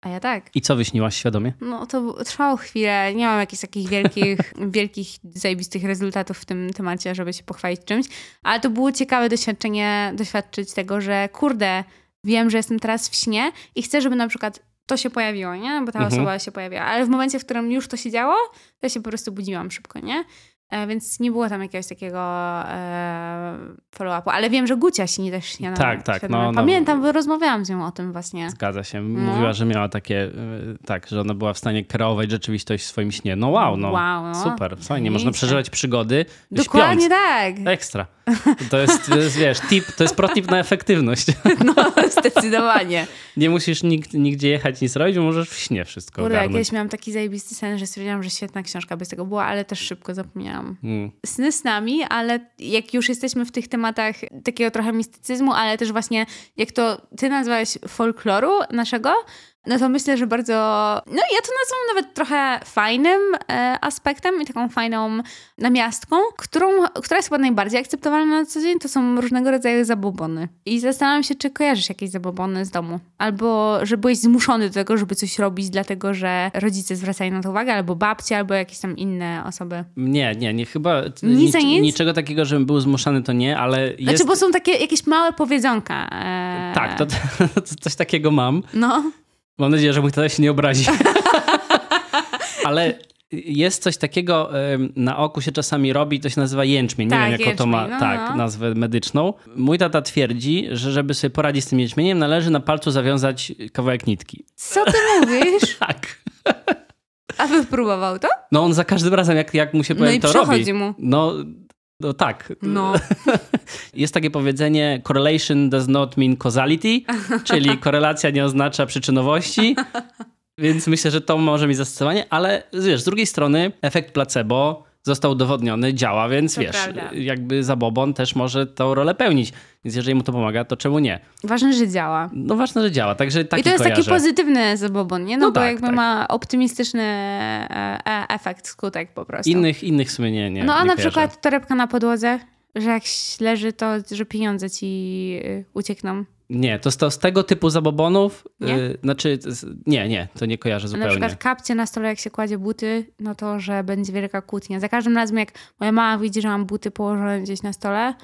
A ja tak. I co wyśniłaś świadomie? No to trwało chwilę. Nie mam jakichś takich wielkich, wielkich, zajebistych rezultatów w tym temacie, żeby się pochwalić czymś. Ale to było ciekawe doświadczenie, doświadczyć tego, że kurde, wiem, że jestem teraz w śnie i chcę, żeby na przykład to się pojawiło, nie? Bo ta Mhm. osoba się pojawiła. Ale w momencie, w którym już to się działo, to ja się po prostu budziłam szybko, nie? E, więc nie było tam jakiegoś takiego e, follow-upu. Ale wiem, że Gucia śni też śniadanie. Tak, tak, no, no. Pamiętam, bo rozmawiałam z nią o tym właśnie. Zgadza się. No. Mówiła, że miała takie, y, tak, że ona była w stanie kreować rzeczywistość w swoim śnie. No wow, no. Wow, no. Super, fajnie. Można przeżywać przygody Dokładnie śpiąc. tak. Ekstra. To jest, to jest, wiesz, tip, to jest protip na efektywność. No, zdecydowanie. Nie musisz nikt, nigdzie jechać, nic robić, bo możesz w śnie wszystko Kurde, ogarnąć. kiedyś miałam taki zajebisty sen, że stwierdziłam, że świetna książka bez tego była, ale też szybko zapomniałam. Mm. Sny snami, ale jak już jesteśmy w tych tematach takiego trochę mistycyzmu, ale też właśnie jak to ty nazwałeś folkloru naszego, no to myślę, że bardzo, no ja to nazywam nawet trochę fajnym e, aspektem i taką fajną namiastką, którą, która jest chyba najbardziej akceptowalna na co dzień, to są różnego rodzaju zabobony. I zastanawiam się, czy kojarzysz jakieś zabobony z domu, albo że byłeś zmuszony do tego, żeby coś robić, dlatego że rodzice zwracają na to uwagę, albo babci, albo jakieś tam inne osoby. Nie, nie, nie, chyba Nic nic, nic? niczego takiego, żebym był zmuszany, to nie, ale jest... Znaczy, bo są takie jakieś małe powiedzonka. E, Tak, to, to, coś takiego mam. No, Mam nadzieję, że mój tata się nie obrazi. Ale jest coś takiego, na oku się czasami robi, to się nazywa jęczmień. Nie Tak, wiem, jaką to ma jęczmień, no, tak, no. nazwę medyczną. Mój tata twierdzi, że żeby sobie poradzić z tym jęczmieniem, należy na palcu zawiązać kawałek nitki. co ty mówisz? Tak. A wypróbował to? No on za każdym razem, jak, jak mu się No powiem, i to przechodzi robi. mu. No, no tak. No. Jest takie powiedzenie correlation does not mean causality, czyli korelacja nie oznacza przyczynowości. Więc myślę, że to może mieć zastosowanie, ale wiesz, z drugiej strony efekt placebo został udowodniony, działa, więc To wiesz, prawda. jakby zabobon też może tą rolę pełnić. Więc jeżeli mu to pomaga, to czemu nie? Ważne, że działa. No ważne, że działa, także taki I to jest kojarzę. taki pozytywny zabobon, nie? No, No bo tak, jakby tak. ma optymistyczny e, e, efekt, skutek po prostu. Innych, innych w sumie nie, nie no a nie na kojarzę. przykład torebka na podłodze, że jak leży, to że pieniądze ci y, uciekną. Nie, to z, to z tego typu zabobonów, Nie? y, znaczy, nie, nie, to nie kojarzę A zupełnie. na przykład kapcie na stole, jak się kładzie buty, no to, że będzie wielka kłótnia. Za każdym razem, jak moja mama widzi, że mam buty położone gdzieś na stole,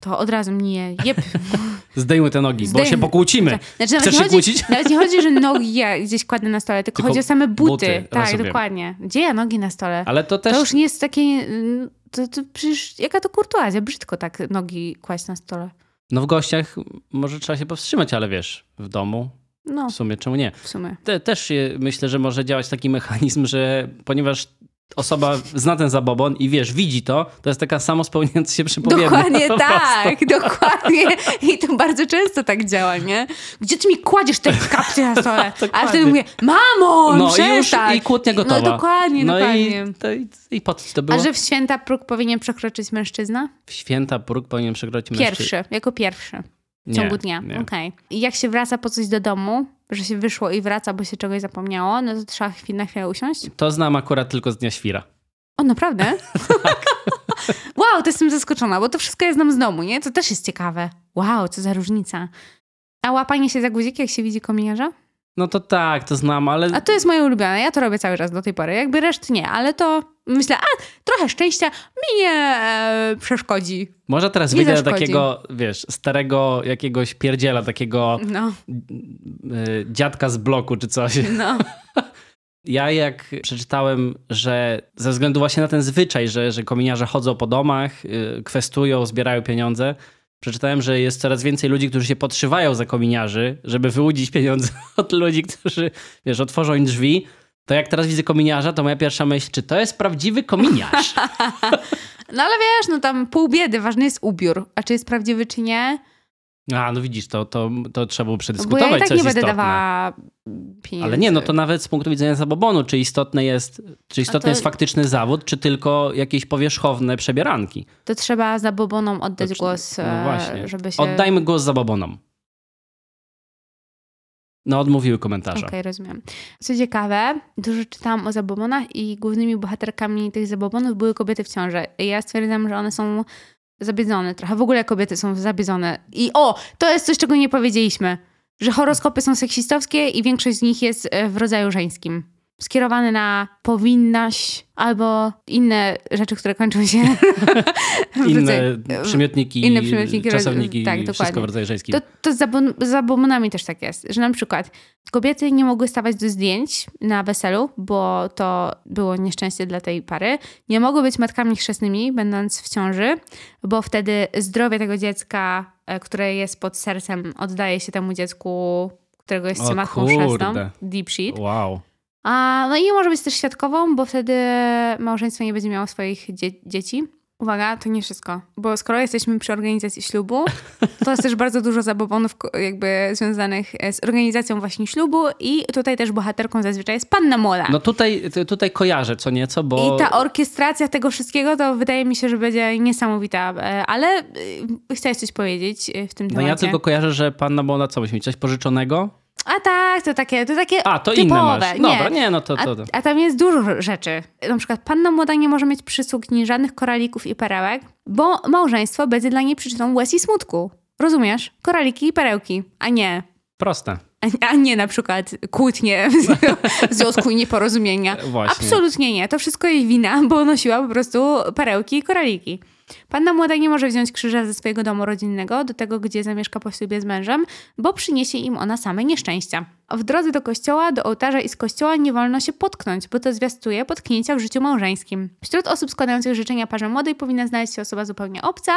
to od razu mnie jeb. Zdejmuj te nogi, bo Zdejmę. się pokłócimy. Znaczy, Chcesz nie się chodzi, kłócić? Nawet nie chodzi, że nogi ja gdzieś kładę na stole, tylko, Tylko chodzi o same buty. buty, tak, rozumiem. dokładnie. Gdzie ja nogi na stole? Ale to też To już nie jest takie. mm, To, to przecież jaka to kurtuazja? Brzydko tak nogi kłaść na stole. No w gościach może trzeba się powstrzymać, ale wiesz, w domu No, w sumie czemu nie? w sumie. Te, też myślę, że może działać taki mechanizm, że ponieważ osoba zna ten zabobon i wiesz, widzi to, to jest taka samo spełniająca się przypowieść. Dokładnie tak, dokładnie. I to bardzo często tak działa, nie? Gdzie ty mi kładziesz te kapcie na stole? A wtedy mówię, mamo, No i już przestań. i kłótnia gotowa. No dokładnie, no dokładnie. I, to, i, i po co to było? A że w święta próg powinien przekroczyć mężczyzna? W święta próg powinien przekroczyć mężczyzn. Pierwszy, jako pierwszy. W Nie, ciągu dnia. nie. Okej. I jak się wraca po coś do domu, że się wyszło i wraca, bo się czegoś zapomniało, no to trzeba chwil, na chwilę usiąść. To znam akurat tylko z Dnia Świra. O, naprawdę? Tak. wow, to jestem zaskoczona, bo to wszystko ja znam z domu, nie? To też jest ciekawe. Wow, co za różnica. A łapanie się za guziki, jak się widzi kominiarza? No to tak, to znam, ale A to jest moje ulubione. Ja to robię cały czas do tej pory. Jakby reszt nie, ale to myślę, a trochę szczęścia mi nie e, przeszkodzi. może teraz Nie wyjdę takiego, wiesz, starego jakiegoś pierdziela, takiego No, y, dziadka z bloku czy coś. no. Ja jak przeczytałem, że ze względu właśnie na ten zwyczaj, że, że kominiarze chodzą po domach, y, kwestują, zbierają pieniądze, przeczytałem, że jest coraz więcej ludzi, którzy się podszywają za kominiarzy, żeby wyłudzić pieniądze od ludzi, którzy, wiesz, otworzą im drzwi. To jak teraz widzę kominiarza, to moja pierwsza myśl, czy to jest prawdziwy kominiarz? No ale wiesz, no tam pół biedy, ważny jest ubiór. A czy jest prawdziwy, czy nie? A, no widzisz, to, to, to trzeba było Bo przedyskutować, ja i tak co nie będę istotne. dawała pieniędzy. Ale nie, no to nawet z punktu widzenia zabobonu, czy istotne jest, czy istotny to- jest faktyczny zawód, czy tylko jakieś powierzchowne przebieranki. To trzeba zabobonom oddać To głos, no e, właśnie. żeby się... Oddajmy głos zabobonom. No, odmówiły komentarza. Okej, rozumiem. Co ciekawe, dużo czytałam o zabobonach i głównymi bohaterkami tych zabobonów były kobiety w ciąży. I ja stwierdzam, że one są zabiedzone trochę. W ogóle kobiety są zabiedzone. I o, to jest coś, czego nie powiedzieliśmy. Że horoskopy są seksistowskie i większość z nich jest e, w rodzaju żeńskim. Skierowane na powinnaś albo inne rzeczy, które kończą się... Inne rodzaju- przymiotniki, inne przymiotniki, czasowniki, tak, wszystko w rodzaju żeńskim. To, to z zabobonami też tak jest, że na przykład kobiety nie mogły stawać do zdjęć na weselu, bo to było nieszczęście dla tej pary. Nie mogły być matkami chrzestnymi, będąc w ciąży, bo wtedy zdrowie tego dziecka, e, które jest pod sercem, oddaje się temu dziecku, którego jest O matką kurde. chrzestną. Deep shit. Wow. A, no i może być też świadkową, bo wtedy małżeństwo nie będzie miało swoich dzie- dzieci. Uwaga, to nie wszystko, bo skoro jesteśmy przy organizacji ślubu, to jest też bardzo dużo zabobonów jakby związanych e, z organizacją właśnie ślubu i tutaj też bohaterką zazwyczaj jest panna młoda. No tutaj, tutaj kojarzę co nieco, bo... I ta orkiestracja tego wszystkiego to wydaje mi się, że będzie niesamowita, E, ale e, chciałeś coś powiedzieć e, w tym No temacie? ja tylko kojarzę, że panna Młoda co musi mieć? Coś pożyczonego? A tak, to takie, to takie A, to typowe. inne masz. Nie. Dobra, nie, no to... A, to, to. a tam jest dużo rzeczy. Na przykład panna młoda nie może mieć przysługni żadnych koralików i perełek, bo małżeństwo będzie dla niej przyczyną łez i smutku. Rozumiesz? Koraliki i perełki, a nie Proste. a- a nie na przykład kłótnie w związku i nieporozumienia. Właśnie. Absolutnie nie. To wszystko jej wina, bo nosiła po prostu perełki i koraliki. Panna młoda nie może wziąć krzyża ze swojego domu rodzinnego do tego, gdzie zamieszka po ślubie z mężem, bo przyniesie im ona same nieszczęścia. W drodze do kościoła, do ołtarza i z kościoła nie wolno się potknąć, bo to zwiastuje potknięcia w życiu małżeńskim. Wśród osób składających życzenia parze młodej powinna znaleźć się osoba zupełnie obca,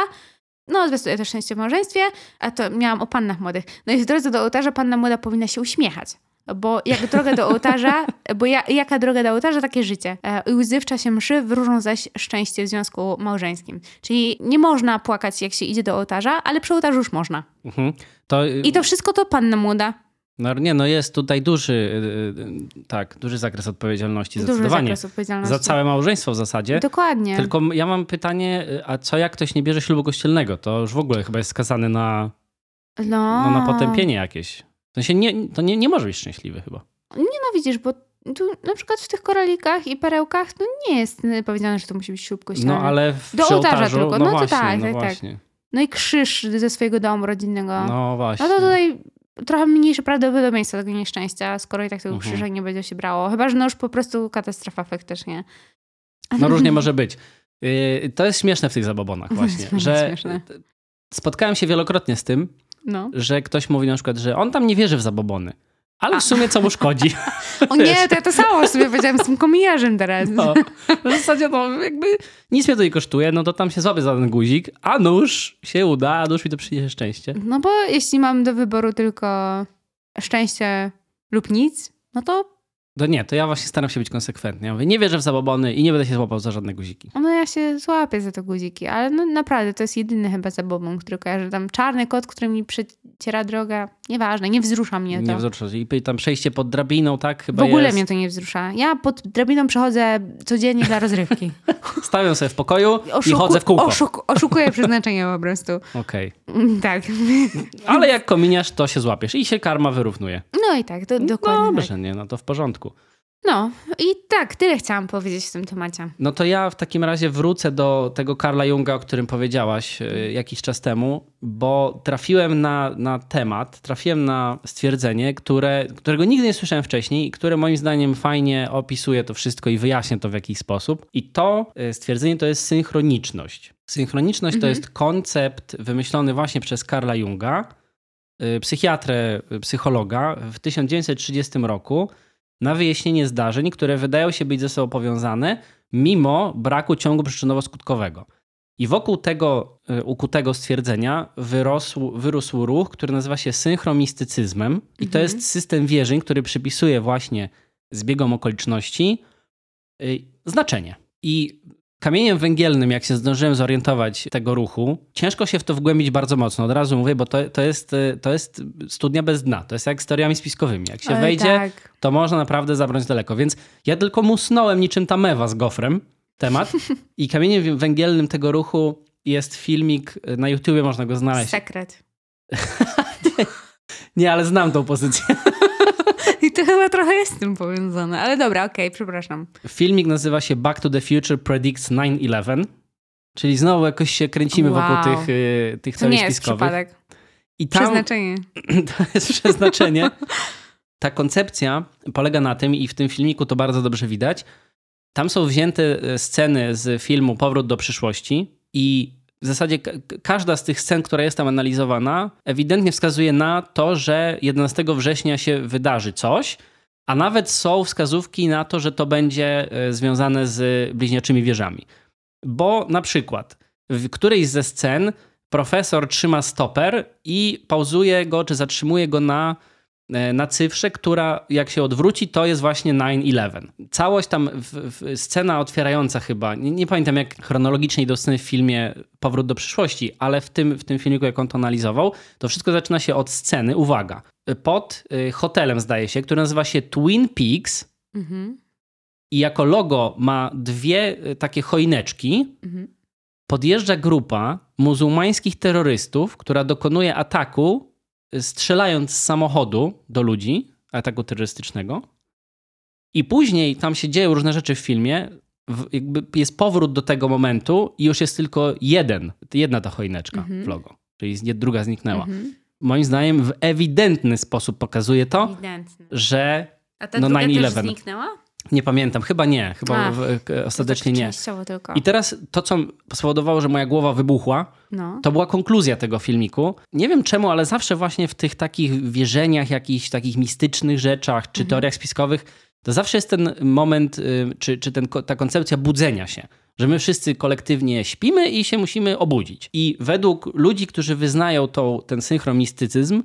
no, zwiastuje też szczęście w małżeństwie, a to miałam o pannach młodych. No i w drodze do ołtarza panna młoda powinna się uśmiechać. Bo jak droga do ołtarza, bo ja, jaka droga do ołtarza, takie życie. E, I łzy w czasie mszy wróżą zaś szczęście w związku małżeńskim. Czyli nie można płakać, jak się idzie do ołtarza, ale przy ołtarzu już można. Mhm. To, I to wszystko to panna młoda. no, nie, no jest tutaj duży, y, y, tak, duży zakres odpowiedzialności, Duży zdecydowanie. zakres odpowiedzialności. Za całe małżeństwo w zasadzie. Dokładnie. Tylko ja mam pytanie, y, a co jak ktoś nie bierze ślubu kościelnego? To już w ogóle chyba jest skazany na, No. no, na potępienie jakieś. W sensie nie, to nie, nie może być szczęśliwy chyba. No widzisz, bo tu na przykład w tych koralikach i perełkach no nie jest y, powiedziane, że to musi być ślub kościelny. No ale w, Do ołtarza tylko. No, No to właśnie, tak, no tak, tak. właśnie. No i krzyż ze swojego domu rodzinnego. No właśnie. No to tutaj trochę mniejsze prawdopodobieństwo tego nieszczęścia, skoro i tak tego Mhm. krzyża nie będzie się brało. Chyba, że no już po prostu katastrofa faktycznie. No różnie może być. Y, To jest śmieszne w tych zabobonach właśnie, że śmieszne. spotkałem się wielokrotnie z tym, No. że ktoś mówi na przykład, że on tam nie wierzy w zabobony. Ale w sumie co mu szkodzi? O nie, to ja to samo sobie powiedziałam z tym komijarzem teraz. No, w zasadzie no jakby nic mnie to nie kosztuje, no to tam się złapie za ten guzik, a nóż się uda, a nóż mi to przyniesie szczęście. No bo jeśli mam do wyboru tylko szczęście lub nic, no to To nie, to ja właśnie staram się być konsekwentny. Ja mówię, nie wierzę w zabobony i nie będę się złapał za żadne guziki. no ja się złapię za te guziki, ale no naprawdę to jest jedyny chyba zabobon, który kojarzę. Tam czarny kot, który mi przeciera drogę, nieważne, nie wzrusza mnie to. Nie wzrusza. I tam przejście pod drabiną, tak? w Chyba ogóle jest. mnie to nie wzrusza. Ja pod drabiną przechodzę codziennie dla rozrywki. Stawiam sobie w pokoju i Oszuku- chodzę w kółko. Oszuk oszukuję przeznaczenie po prostu. Okej. Mm, Tak. Ale jak kominiasz, to się złapiesz i się karma wyrównuje. No i tak, do, dokładnie Dobrze, tak. nie, no to w porządku. No i tak, tyle chciałam powiedzieć w tym temacie. No to ja w takim razie wrócę do tego Karla Junga, o którym powiedziałaś e, jakiś czas temu, bo trafiłem na, na temat, trafiłem na stwierdzenie, które, którego nigdy nie słyszałem wcześniej i które moim zdaniem fajnie opisuje to wszystko i wyjaśnia to w jakiś sposób. I to e, stwierdzenie to jest synchroniczność. Synchroniczność to Mhm. jest koncept wymyślony właśnie przez Karla Junga, e, psychiatrę, psychologa w 1930 roku na wyjaśnienie zdarzeń, które wydają się być ze sobą powiązane, mimo braku ciągu przyczynowo-skutkowego. I wokół tego y, ukutego stwierdzenia wyrosł, wyrósł ruch, który nazywa się synchromistycyzmem. I to Mhm. jest system wierzeń, który przypisuje właśnie zbiegom okoliczności y, znaczenie. I kamieniem węgielnym, jak się zdążyłem zorientować tego ruchu, ciężko się w to wgłębić bardzo mocno. Od razu mówię, bo to, to, jest, y, to jest studnia bez dna. To jest jak z teoriami spiskowymi. Jak się Oj, wejdzie, Tak. to można naprawdę zabrać daleko. Więc ja tylko musnąłem niczym ta mewa z gofrem temat i kamieniem węgielnym tego ruchu jest filmik, na YouTubie można go znaleźć. Sekret. Nie, ale znam tą pozycję. I to chyba trochę jest z tym powiązane, ale dobra, okej, przepraszam. Filmik nazywa się Back to the Future Predicts 9-11, czyli znowu jakoś się kręcimy Wow. wokół tych, y, tych To nie jest spiskowych. przypadek. I tam, Przeznaczenie. to jest przeznaczenie. Ta koncepcja polega na tym, i w tym filmiku to bardzo dobrze widać, tam są wzięte e, sceny z filmu Powrót do przyszłości i w zasadzie ka- każda z tych scen, która jest tam analizowana, ewidentnie wskazuje na to, że 11 września się wydarzy coś, a nawet są wskazówki na to, że to będzie e, związane z bliźniaczymi wieżami. Bo na przykład w którejś ze scen profesor trzyma stoper i pauzuje go, czy zatrzymuje go na, na cyfrze, która jak się odwróci, to jest właśnie 9-11. Całość tam, w, w, scena otwierająca chyba, nie, nie pamiętam jak chronologicznie idą sceny w filmie Powrót do przyszłości, ale w tym, w tym filmiku, jak on to analizował, to wszystko zaczyna się od sceny, uwaga, pod y, hotelem zdaje się, który nazywa się Twin Peaks Mhm. i jako logo ma dwie y, takie choineczki, Mhm. podjeżdża grupa muzułmańskich terrorystów, która dokonuje ataku strzelając z samochodu do ludzi, ataku terrorystycznego. I później tam się dzieją różne rzeczy w filmie. Jakby jest powrót do tego momentu i już jest tylko jeden, jedna ta choineczka Mhm. w logo. Czyli nie- druga zniknęła. Mhm. Moim zdaniem w ewidentny sposób pokazuje to, Ewidentne. że A ta no, druga też 9/11. zniknęła? Nie pamiętam, chyba nie, chyba e, ostatecznie tak nie. Tylko. I teraz to, co spowodowało, że moja głowa wybuchła, No. to była konkluzja tego filmiku. Nie wiem czemu, ale zawsze właśnie w tych takich wierzeniach, jakichś takich mistycznych rzeczach czy teoriach spiskowych, to zawsze jest ten moment, y, czy, czy ten, ta koncepcja budzenia się. Że my wszyscy kolektywnie śpimy i się musimy obudzić. I według ludzi, którzy wyznają tą, ten synchromistycyzm,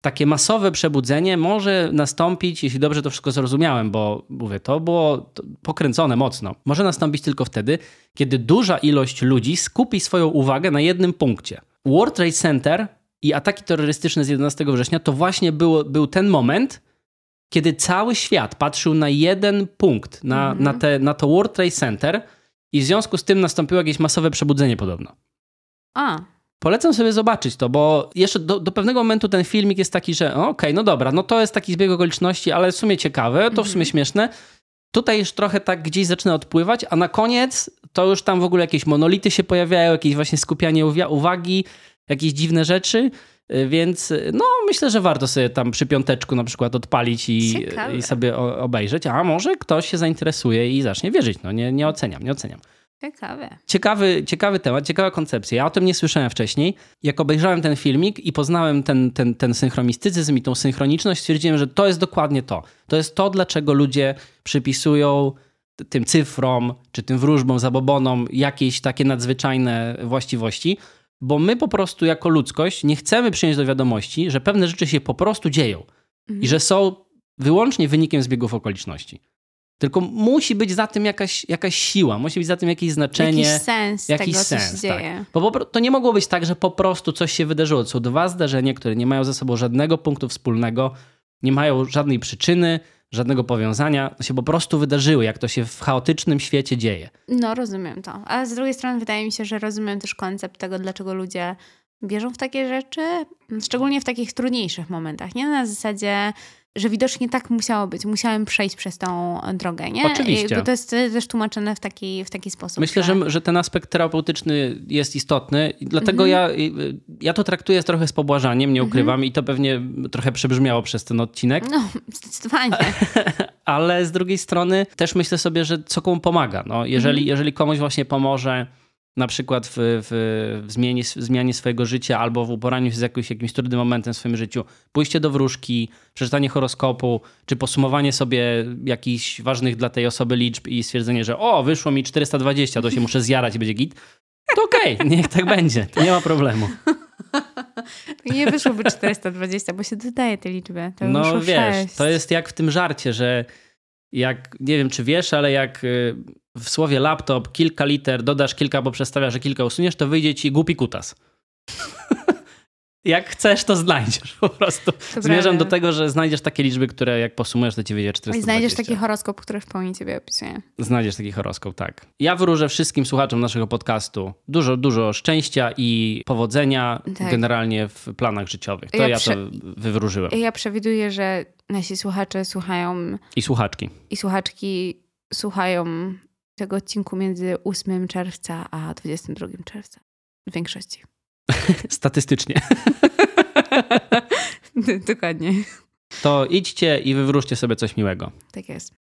takie masowe przebudzenie może nastąpić, jeśli dobrze to wszystko zrozumiałem, bo mówię, to było pokręcone mocno. Może nastąpić tylko wtedy, kiedy duża ilość ludzi skupi swoją uwagę na jednym punkcie. World Trade Center i ataki terrorystyczne z 11 września to właśnie był, był ten moment, kiedy cały świat patrzył na jeden punkt, na, Mhm. na, te, na to World Trade Center i w związku z tym nastąpiło jakieś masowe przebudzenie podobno. A, Polecam sobie zobaczyć to, bo jeszcze do, do pewnego momentu ten filmik jest taki, że okej, no dobra, no to jest taki zbieg okoliczności, ale w sumie ciekawe, to w sumie śmieszne. Tutaj już trochę tak gdzieś zaczyna odpływać, a na koniec to już tam w ogóle jakieś monolity się pojawiają, jakieś właśnie skupianie uwagi, jakieś dziwne rzeczy, y, więc y, no myślę, że warto sobie tam przy piąteczku na przykład odpalić i, i sobie obejrzeć, a może ktoś się zainteresuje i zacznie wierzyć, no nie, nie oceniam, nie oceniam. Ciekawe. Ciekawy, ciekawy temat, ciekawa koncepcja. Ja o tym nie słyszałem wcześniej. Jak obejrzałem ten filmik i poznałem ten, ten, ten synchronistycyzm i tą synchroniczność, stwierdziłem, że to jest dokładnie to. To jest to, dlaczego ludzie przypisują tym cyfrom, czy tym wróżbom, zabobonom jakieś takie nadzwyczajne właściwości, bo my po prostu jako ludzkość nie chcemy przyjąć do wiadomości, że pewne rzeczy się po prostu dzieją Mhm. i że są wyłącznie wynikiem zbiegów okoliczności. Tylko musi być za tym jakaś, jakaś siła, musi być za tym jakieś znaczenie. Jakiś sens jakiś tego, co sens, się dzieje. Tak. Bo po, to nie mogło być tak, że po prostu coś się wydarzyło. To są dwa zdarzenia, które nie mają ze sobą żadnego punktu wspólnego, nie mają żadnej przyczyny, żadnego powiązania. To się po prostu wydarzyły, jak to się w chaotycznym świecie dzieje. No, rozumiem to. Ale z drugiej strony wydaje mi się, że rozumiem też koncept tego, dlaczego ludzie bierzą w takie rzeczy, szczególnie w takich trudniejszych momentach, nie? Na zasadzie, że widocznie tak musiało być. Musiałem przejść przez tą drogę, nie? Oczywiście. Bo to jest też tłumaczone w taki, w taki sposób. Myślę, że, że ten aspekt terapeutyczny jest istotny dlatego ja, ja to traktuję trochę z pobłażaniem, nie ukrywam i to pewnie trochę przebrzmiało przez ten odcinek, No, zdecydowanie. ale z drugiej strony też myślę sobie, że co komu pomaga. No, jeżeli, jeżeli komuś właśnie pomoże na przykład w, w, w, zmianie, w zmianie swojego życia albo w uporaniu się z jakimś, jakimś trudnym momentem w swoim życiu, pójście do wróżki, przeczytanie horoskopu, czy posumowanie sobie jakichś ważnych dla tej osoby liczb i stwierdzenie, że o, wyszło mi 420, to się muszę zjarać i będzie git, to okej, niech tak będzie, to nie ma problemu. Nie wyszłoby 420, bo się dodaje te liczby. To No wiesz, 6. to jest jak w tym żarcie, że jak, nie wiem czy wiesz, ale jak y, w słowie laptop kilka liter dodasz kilka, bo przestawiasz, że kilka usuniesz, to wyjdzie ci głupi kutas. Jak chcesz, to znajdziesz po prostu. To Zmierzam prawda. do tego, że znajdziesz takie liczby, które jak posumujesz, to ci wyjdzie 420. I znajdziesz taki horoskop, który w pełni ciebie opisuje. Znajdziesz taki horoskop, tak. Ja wyróżę wszystkim słuchaczom naszego podcastu dużo, dużo szczęścia i powodzenia Tak. generalnie w planach życiowych. To Ja ja, prze- to wywróżyłem. Ja przewiduję, że nasi słuchacze słuchają I słuchaczki. i słuchaczki słuchają tego odcinku między 8 czerwca a 22 czerwca. W większości. Statystycznie. Dokładnie. To idźcie i wywróżcie sobie coś miłego. Tak jest.